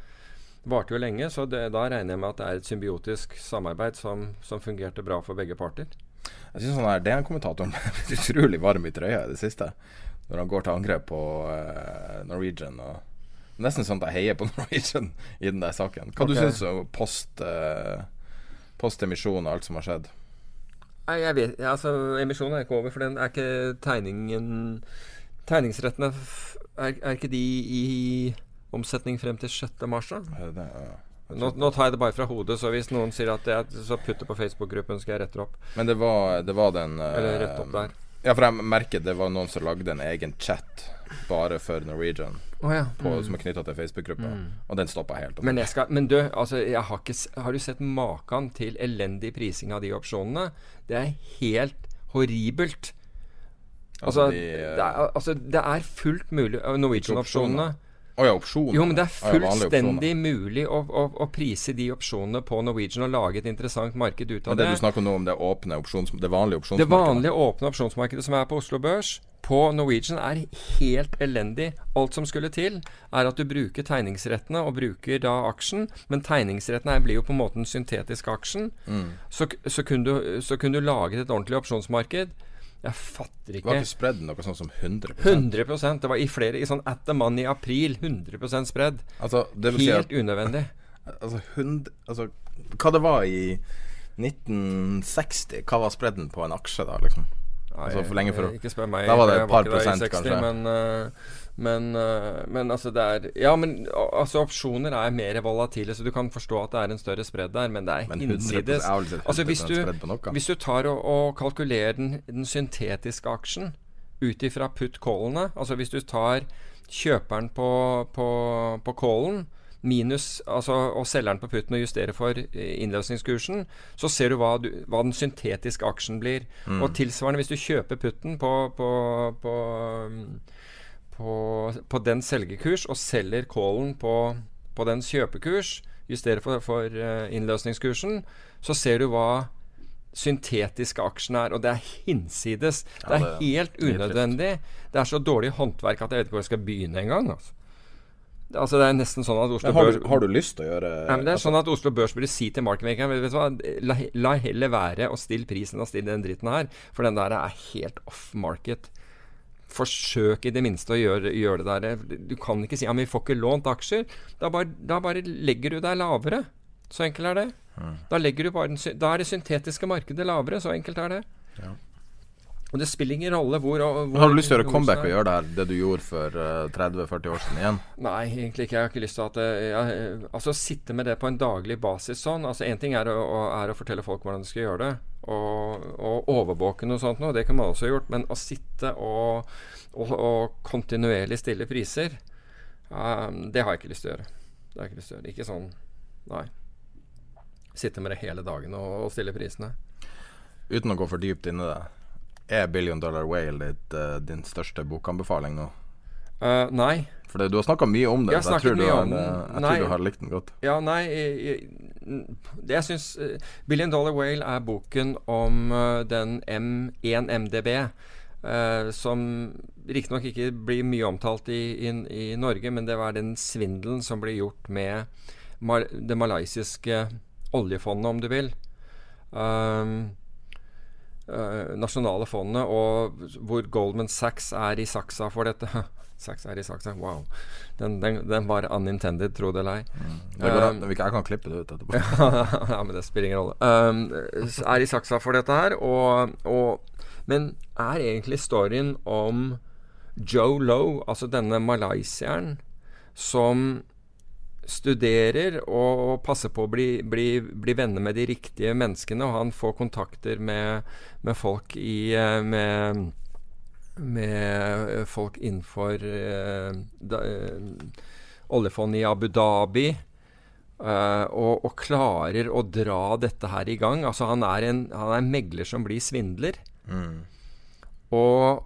varte jo lenge. Så det, da regner jeg med at det er et symbiotisk samarbeid som, som fungerte bra for begge parter. Jeg synes sånn her er en kommentator med utrolig varm i trøya i det siste. Når han går til angrep på uh, Norwegian. Og nesten sånn at jeg heier på Norwegian i den der saken. Hva okay. du syns du post, uh, post emisjon og alt som har skjedd? Nei, jeg vet altså, Emisjonen er ikke over, for den er ikke tegningen Tegningsrettene er, er ikke de i omsetning frem til 6. mars, da? Det, ja. Nå, nå tar jeg det bare fra hodet, så hvis noen sier at jeg putter så på Facebook-gruppen, skal jeg rette det opp. Men det var, det var den eh, Eller rett opp der. Ja, for jeg merker det var noen som lagde en egen chat bare for Norwegian. Oh, ja. på, Mm. Som er knytta til Facebook-gruppa. Og den stoppa helt. Men, jeg skal, men du, altså, har, ikke, har du sett maken til elendig prising av de opsjonene? Det er helt horribelt. Altså, Altså, de, eh, det, er, altså det er fullt mulig uh, Norwegian-opsjonene Å ja, opsjoner. Jo, men det er Å ja, fullstendig mulig å, å, å prise de opsjonene på Norwegian og lage et interessant marked ut av det det. du snakker nå om, det åpne opsjons... Det vanlige Det vanlige åpne opsjonsmarkedet som er på Oslo Børs, på Norwegian, er helt elendig. Alt som skulle til, er at du bruker tegningsrettene og bruker da aksjen. Men tegningsrettene her blir jo på en måte den syntetiske aksjen. Mm. Så, så, kunne du, så kunne du laget et ordentlig opsjonsmarked. Jeg fatter Det var ikke. spredden spredd noe sånn som 100% 100% Det var i flere i sånn at the money i april. 100 spredd. Altså, det vil si Helt at unødvendig. Altså, hund, altså Hva det var i 1960? Hva var spredden på en aksje da, liksom? Altså for lenge for Ikke spør meg. Da var det et par ikke prosent, 60, kanskje? Men, eh, men, eh, men altså det er Ja, men altså opsjoner er mer volatile, så du kan forstå at det er en større spredd der, men det er Men 100% hinsides. jeg har vel sett Altså hvis du, nok, ja. hvis du tar og, og kalkulerer den, den syntetiske aksjen ut ifra put-callene, altså hvis du tar kjøperen på, på, på callen minus, altså, og selgeren på putten og justerer for eh, innløsningskursen, så ser du hva, du hva den syntetiske aksjen blir. Mm. Og tilsvarende hvis du kjøper putten på, på, på, på, på den selgekurs og selger callen på, på dens kjøpekurs, justerer for, for eh, innløsningskursen, så ser du hva syntetiske aksjen er, og det er hinsides. Ja, det er helt unødvendig. Det er så dårlig håndverk at jeg vet ikke hvor jeg skal begynne engang. Altså. Det- Altså, det er nesten sånn at Oslo har, Børs har du lyst til å gjøre Nei, men det er altså, sånn at Oslo Børs burde si til markedsmakeren la, la heller være å stille prisen og stille den dritten her, for den der er helt off market. Forsøk i det minste å gjøre, gjøre det der. Du kan ikke si ja, men vi får ikke lånt aksjer. Da bare, da bare legger du deg lavere. Så enkelt er det. Da, du bare da er det syntetiske markedet lavere. Så enkelt er det. Ja. Og det spiller ingen rolle hvor, hvor Har du lyst til å gjøre comeback og gjøre det Det du gjorde for eh, 30-40 år siden igjen? Nei, egentlig ikke. Jeg har ikke lyst til at eh, jeg, Altså sitte med det på en daglig basis sånn. Altså Én ting er å, er å fortelle folk hvordan de skal gjøre det, og, og overvåke noe sånt noe. Det kan man også ha gjort. Men å sitte og, og, og kontinuerlig stille priser, um, det har jeg ikke lyst til å gjøre. Det har jeg ikke lyst til å gjøre. Ikke sånn Nei. Sitte med det hele dagen og, og stille prisene. Uten å gå for dypt inn i det. Er Billion Dollar Whale ditt, uh, din største bokanbefaling nå? Uh, nei. For du har snakka mye om det, Jeg så jeg tror, du har, om den. eh, jeg tror du har likt den godt. Ja, nei jeg, jeg, syns uh, Billion Dollar Whale er boken om uh, den M1 MDB, Uh, som riktignok ikke blir mye omtalt i, i, i Norge, men det var den svindelen som ble gjort med mal det malaysiske oljefondet, om du vil. Um, nasjonale fondet, og hvor Goldman Sachs er i saksa for dette. Sachs er i saksa, wow. Den, den, den var unintended, tro det eller ei. Det Um, jeg kan klippe det ut etterpå. ja, men det spiller ingen rolle. Um, er i saksa for dette her, og, og Men er egentlig storyen om Joe Lowe, altså denne malaysieren, som studerer og, passer på å bli, bli, bli venner med de riktige menneskene, og han får kontakter med, med folk i eh, med, med folk innenfor eh, da, eh, oljefondet i Abu Dhabi. eh, og, og klarer å dra dette her i gang. Altså Han er en, han er en megler som blir svindler. Mm. og,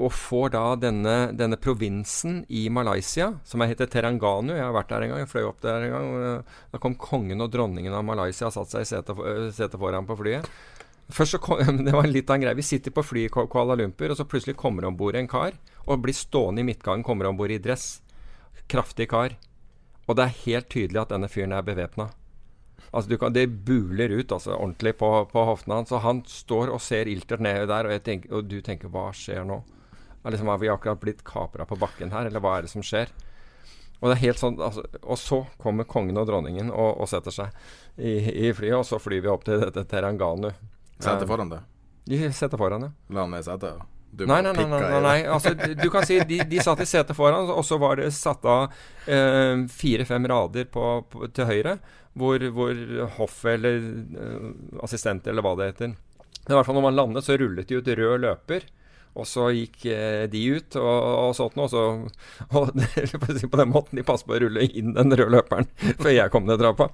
og får da denne, denne provinsen i Malaysia, som heter Teranganu Jeg har vært der en gang, jeg fløy opp der en gang. eh, Da kom kongen og dronningen av Malaysia og satte seg i setet, eh, setet foran på flyet. Først så kom, Det var litt av en greie. Vi sitter på flyet i Kuala Lumpur, og så plutselig kommer om bord en kar og blir stående i midtgangen, kommer om bord i dress. Kraftig kar. Og det er helt tydelig at denne fyren er bevæpna. Altså kan, Det buler ut altså ordentlig på, på hoftene hans. Han står og ser iltert ned der, og, tenker, og du tenker hva skjer nå? Er liksom, Har vi akkurat blitt kapra på bakken her, eller hva er det som skjer? Og det er helt sånn, altså, og så kommer kongen og dronningen og, og setter seg i, i flyet, og så flyr vi opp til dette Teranganu. Setter foran det. De setter foran, ja. La i setet. Du Nei, nei, nei, nei, nei. Altså, du, kan si de, de satt i setet foran, og så var det satt av eh, fire-fem rader på, på, til høyre, hvor, hvor hoffet eller eh, assistent eller hva det heter fall når man landet, så rullet de ut rød løper. Og så gikk eh, de ut og, og sånt noe, så og, på den måten, De passet på å rulle inn den røde løperen før jeg kom ned trappa.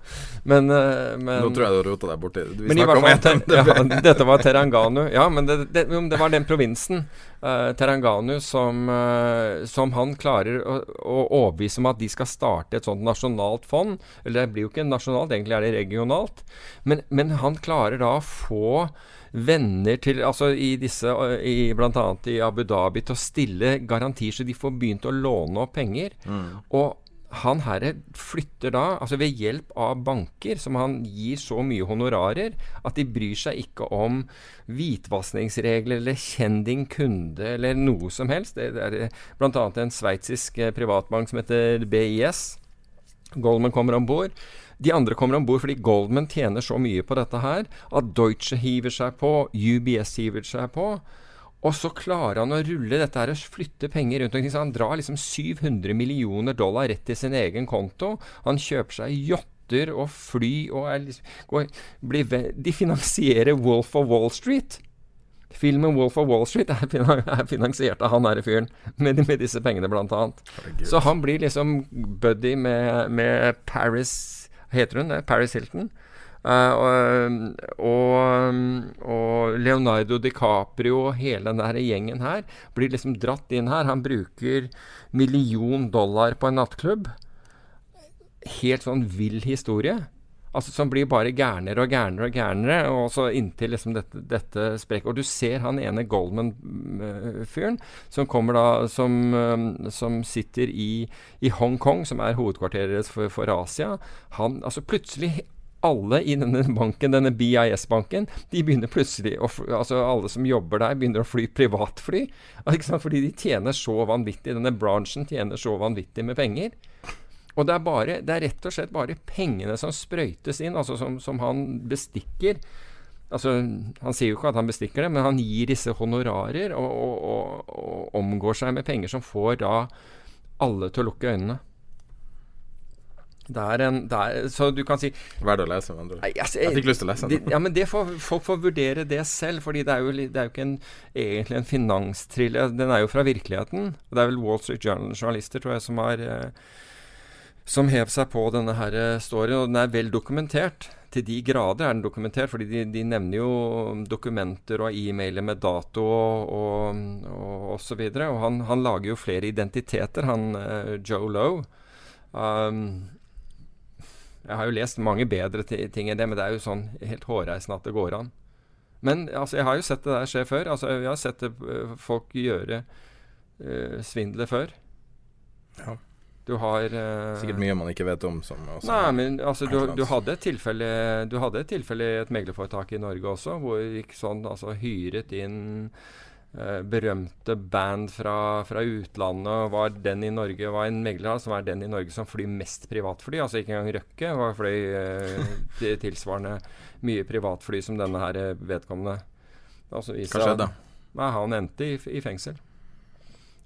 Men, eh, men Nå tror jeg du har rota deg borti Vi fall, om det. ja, dette var Teranganu. Ja, men det, det, det var den provinsen, uh, Teranganu, som, uh, som han klarer å, å overbevise om at de skal starte et sånt nasjonalt fond. Eller det blir jo ikke nasjonalt, egentlig er det regionalt. Men, men han klarer da å få venner til Altså i disse i, blant annet i Abu Dhabi til å stille garantier, så de får begynt å låne opp penger. Og han herre flytter da, altså ved hjelp av banker, som han gir så mye honorarer, at de bryr seg ikke om hvitvaskingsregler eller kjenn din kunde eller noe som helst. Det, det er bl.a. en sveitsisk eh, privatbank som heter BIS. Goldman kommer om bord. De andre kommer om bord fordi Goldman tjener så mye på dette her at Deutsche hiver seg på, UBS hiver seg på. Og så klarer han å rulle dette her og flytte penger rundt omkring. Så han drar liksom 700 millioner dollar rett til sin egen konto. Han kjøper seg yachter og fly og er liksom, går, blir, De finansierer Wolf of Wall Street. Filmen 'Wolf of Wall Street' er finansiert av han herre fyren, med, med, disse pengene, blant annet. Så han blir liksom buddy med, med Paris Heter hun det? Paris Hilton. Uh, og, og, og, Leonardo DiCaprio og hele den der gjengen her blir liksom dratt inn her. Han bruker million dollar på en nattklubb. Helt sånn vill historie. Altså Som blir bare gærnere og gærnere og gærnere, og så inntil liksom dette, dette sprekker. Og du ser han ene Goldman-fyren som kommer da Som, som sitter i, i Hongkong, som er hovedkvarteret for, for Asia. Han altså plutselig alle i denne banken, denne BIS-banken, de begynner plutselig å, altså Alle som jobber der, begynner å fly privatfly. Fordi de tjener så vanvittig. Denne bransjen tjener så vanvittig med penger. Og det er, bare, det er rett og slett bare pengene som sprøytes inn, altså som, som han bestikker. Altså, Han sier jo ikke at han bestikker det, men han gir disse honorarer og, og, og, og omgår seg med penger som får da alle til å lukke øynene. Det er en det er, Så du kan si Verdt å lese, med andre ord. Altså, jeg, fikk lyst til å lese den. ja, men det får, folk får vurdere det selv, fordi det er jo, det er jo ikke en, egentlig en finanstrille. Den er jo fra virkeligheten. Det er vel Wall Street Journal-journalister, tror jeg, som har eh, som hev seg på denne her eh, storyen, og den er vel dokumentert. Til de grader er den dokumentert, fordi de, de nevner jo dokumenter og e-mailer med dato og, og, og osv. Og, og han, han, lager jo flere identiteter, han uh, Joe Lowe. Um, jeg har jo lest mange bedre ting enn det, men det er jo sånn helt hårreisende at det går an. Men altså, jeg har jo sett det der skje før. Altså, jeg har sett det, uh, folk gjøre uh, svindler før. Ja. Du har uh, Sikkert mye man ikke vet om. Som nei, men altså, du, du, hadde et tilfelle Du hadde et tilfelle i et meglerforetak i Norge også, hvor gikk sånn altså hyret inn Eh, berømte band fra, fra, utlandet. Var den i Norge var en megler som er den i Norge som flyr mest privatfly. Altså ikke engang Røkke var fløy eh, tilsvarende mye privatfly som denne her eh, vedkommende. Altså, Hva skjedde? Nei, han endte i, i, fengsel.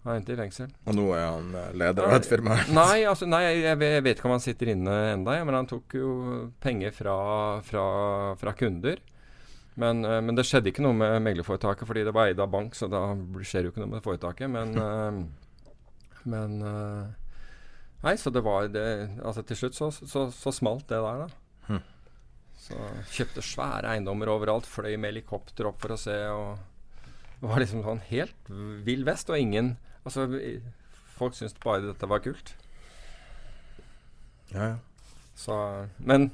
Han endte i fengsel. Og nå er han eh, leder av et firma? nei, altså, nei jeg, jeg, vet ikke om han sitter inne enda, men han tok jo penger fra, fra, fra kunder. Men, uh, men, det skjedde ikke noe med meglerforetaket fordi det var eid av bank, så da skjer jo ikke noe med foretaket. Men, uh, men Nei, så det var det, Altså til slutt så, så, så smalt det der, da. Hm. Så kjøpte svære eiendommer overalt, fløy med helikopter opp for å se. og Det var liksom sånn helt vill vest, og ingen Altså, folk syntes bare dette var kult. Ja, ja. Så Men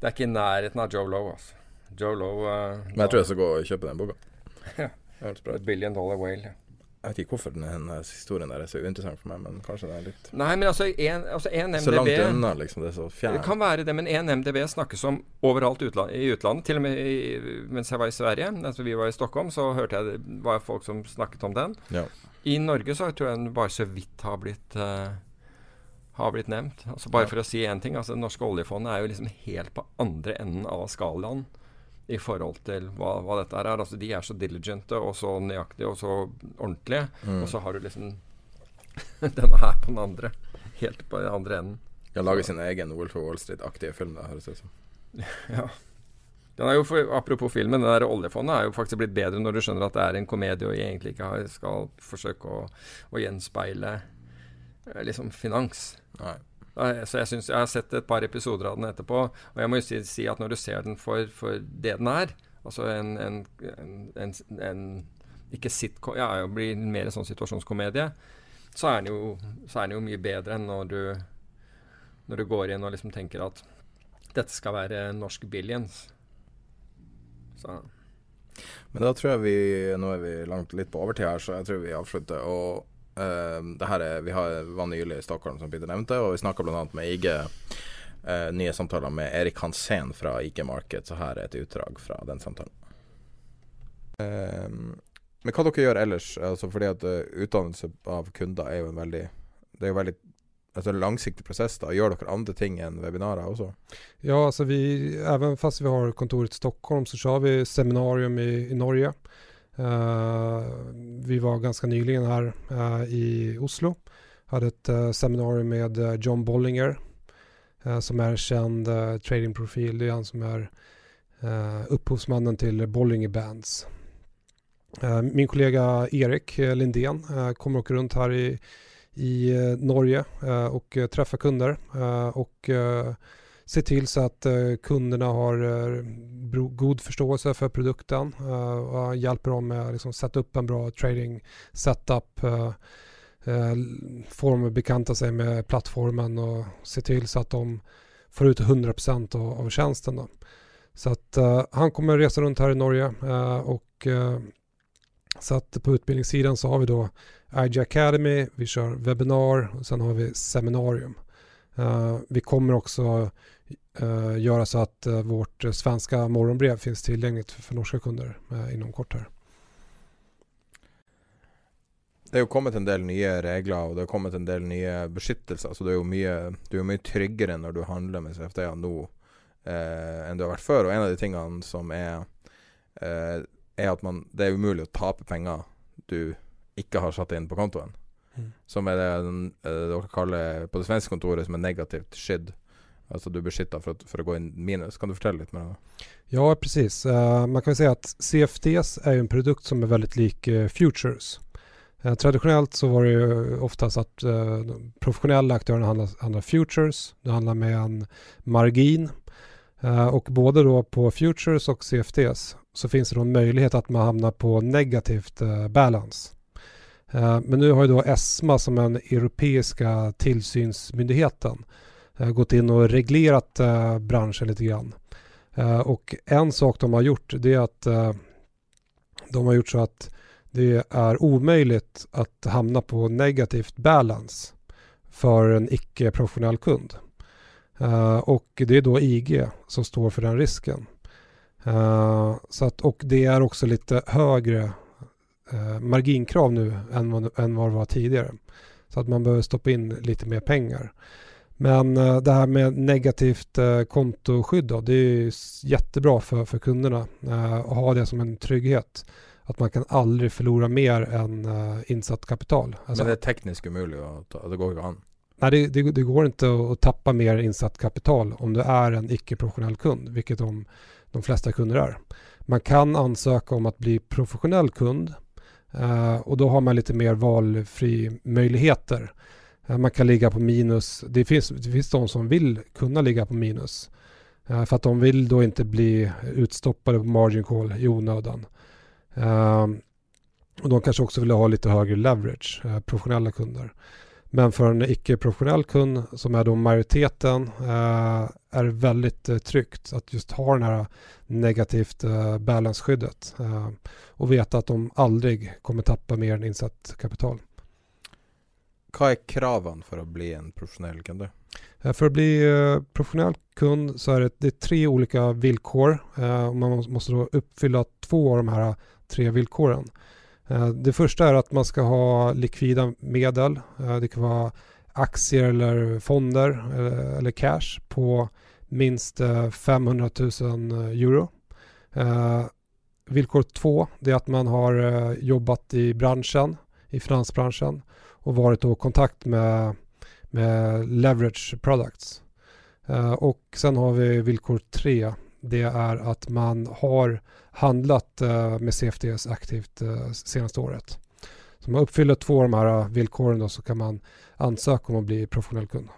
det er ikke i nærheten av Joe Lowe, altså. Joe Lowe uh, Men jeg tror jeg skal gå og kjøpe den boka. ja. Billion Dollar Whale. Jeg vet ikke hvorfor denne historien der er så uinteressant for meg, men kanskje det er litt Nei, men altså en, altså en MDB Så langt unna, liksom. Det er så fjernt. Det kan være det, men en MDB snakkes om overalt utland, i utlandet. Til og med i, mens jeg var i Sverige, altså vi var i Stockholm, så hørte jeg det var folk som snakket om den. Ja. I Norge så tror jeg den bare så vidt har blitt uh, har blitt nevnt. Altså Bare ja. for å si én ting. altså Det norske oljefondet er jo liksom helt på andre enden av skalaen i forhold til hva, hva, dette er. Altså, de er så diligente og så nøyaktige og så ordentlige. Mm. Og så har du liksom denne her på den andre. Helt på den andre enden. De lage sin egen Wolf of Wall Street-aktige film, det høres ut som. ja. Den er for, apropos filmen, det der oljefondet er jo faktisk blitt bedre når du skjønner at det er en komedie og egentlig ikke skal forsøke å, å gjenspeile eh, liksom finans. Nei. Så jeg, synes, jeg har sett et par episoder av den etterpå, og jeg må jo si, si at når du ser den for, for det den er, altså en, en, en, en Ikke sitcom, ja, det blir mer en sånn situasjonskomedie, så er den jo, er den jo mye bedre enn når du, når du går inn og liksom tenker at dette skal være norsk billions. Så men da tror jeg vi Nå er vi langt litt på overtid her, så jeg tror vi avslutter. Og det her er, vi har, var nylig i Stockholm, som Peter nevnte, og vi snakka bl.a. med IG. Uh, nye samtaler med Erik Hansen fra IG Market, så her er et utdrag fra den samtalen. Uh, men hva dere gjør ellers? Altså fordi at uh, utdannelse av kunder er jo en veldig Det er jo veldig altså langsiktig prosess da? Gjør dere andre ting enn webinarer også? Ja, altså vi, even fast vi har kontoret i Stockholm så kjører vi seminarium i, i Norge. Uh, vi var ganska nyligen här uh, i Oslo. Hade ett uh, seminarium med John Bollinger som är känd tradingprofil. Det är han som är upphovsmannen till Bollinger Bands. min kollega Erik Lindén kommer åka runt här i, i Norge och träffa kunder och se till så att kunderna har god förståelse för produkten och hjälper dem med att liksom sätta upp en bra trading setup får dem att bekanta sig med plattformen och se till så att de får ut 100% av, av tjänsten. Då. Så att uh, han kommer resa runt här i Norge uh, och uh, så att på utbildningssidan så har vi då IG Academy, vi kör webbinar och sen har vi seminarium. vi kommer också uh, göra så att uh, vårt svenska morgonbrev finns tillgängligt för, för norska kunder uh, inom kort här. Det er jo kommet en del nye regler og det har kommet en del nye beskyttelser. Så det er jo mye, du er mye tryggere når du handler med CFD-er nå eh, enn du har vært før. Og en av de tingene som er, eh, er at man, det er umulig å tape penger du ikke har satt inn på kontoen. Mm. Som er det dere kaller på det svenske kontoret som er negativt skydd. Alltså du beskyddar för, för att gå in minus. Kan du fortelle lite mer? Ja, precis. Uh, man kan säga att CFDs är en produkt som är väldigt lik uh, Futures. Uh, traditionellt så var det ju oftast att de professionella aktörerna handlar, handlar Futures. Det handlar med en margin. och både då på Futures och CFDs så finns det då en möjlighet att man hamnar på negativt balance. men nu har ju då ESMA som en europeiska tillsynsmyndigheten gått in och reglerat eh, branschen lite grann. Eh, och en sak de har gjort det är att de har gjort så att det är omöjligt att hamna på negativt balance för en icke-professionell kund. och det är då IG som står för den risken. så att, och det är också lite högre marginkrav nu vad, än det var tidigare. Så att man behöver stoppa in lite mer pengar. Men eh, det här med negativt eh, kontoskydd då, det är jättebra för, för kunderna eh, att ha det som en trygghet. At man kan aldri förlora mer än insatt kapital. Alltså, Men det er teknisk umulig å ta, det går ikke an. Nei, det, det, det, går ikke å, å tappe mer insatt kapital om du er en ikke-professionell kund, vilket de, de fleste kunder er. Man kan ansøke om å bli professionell kund Og da har man litt mer valfri möjligheter. Eh, man kan ligga på minus. Det finns, det finns de som vill kunna ligga på minus. Eh, för att de vill då inte bli utstoppade på margin call i onödan. Ehm, och de kanske också vill ha lite högre leverage, eh, professionella kunder. Men för en icke-professionell kund som är då majoriteten är det väldigt tryggt att just ha den här negativt balansskyddet och veta att de aldrig kommer tappa mer än insatt kapital. Hva er kravene for å bli en professionell kunde? För att bli uh, professionell kund så är det, det är tre olika villkor. Uh, man måste då uppfylla två av de här tre villkoren. Uh, det första är att man ska ha likvida medel. Det kan vara aktier eller fonder eller cash på minst 500 000 euro. Villkor två är att man har jobbat i branschen, i finansbranschen och varit i kontakt med, med leverage products. Uh, och sen har vi villkor tre. Det är att man har handlat uh, med CFDs aktivt uh, senaste året. Så man uppfyller två av de här villkoren så kan man ansöka om att bli professionell kund.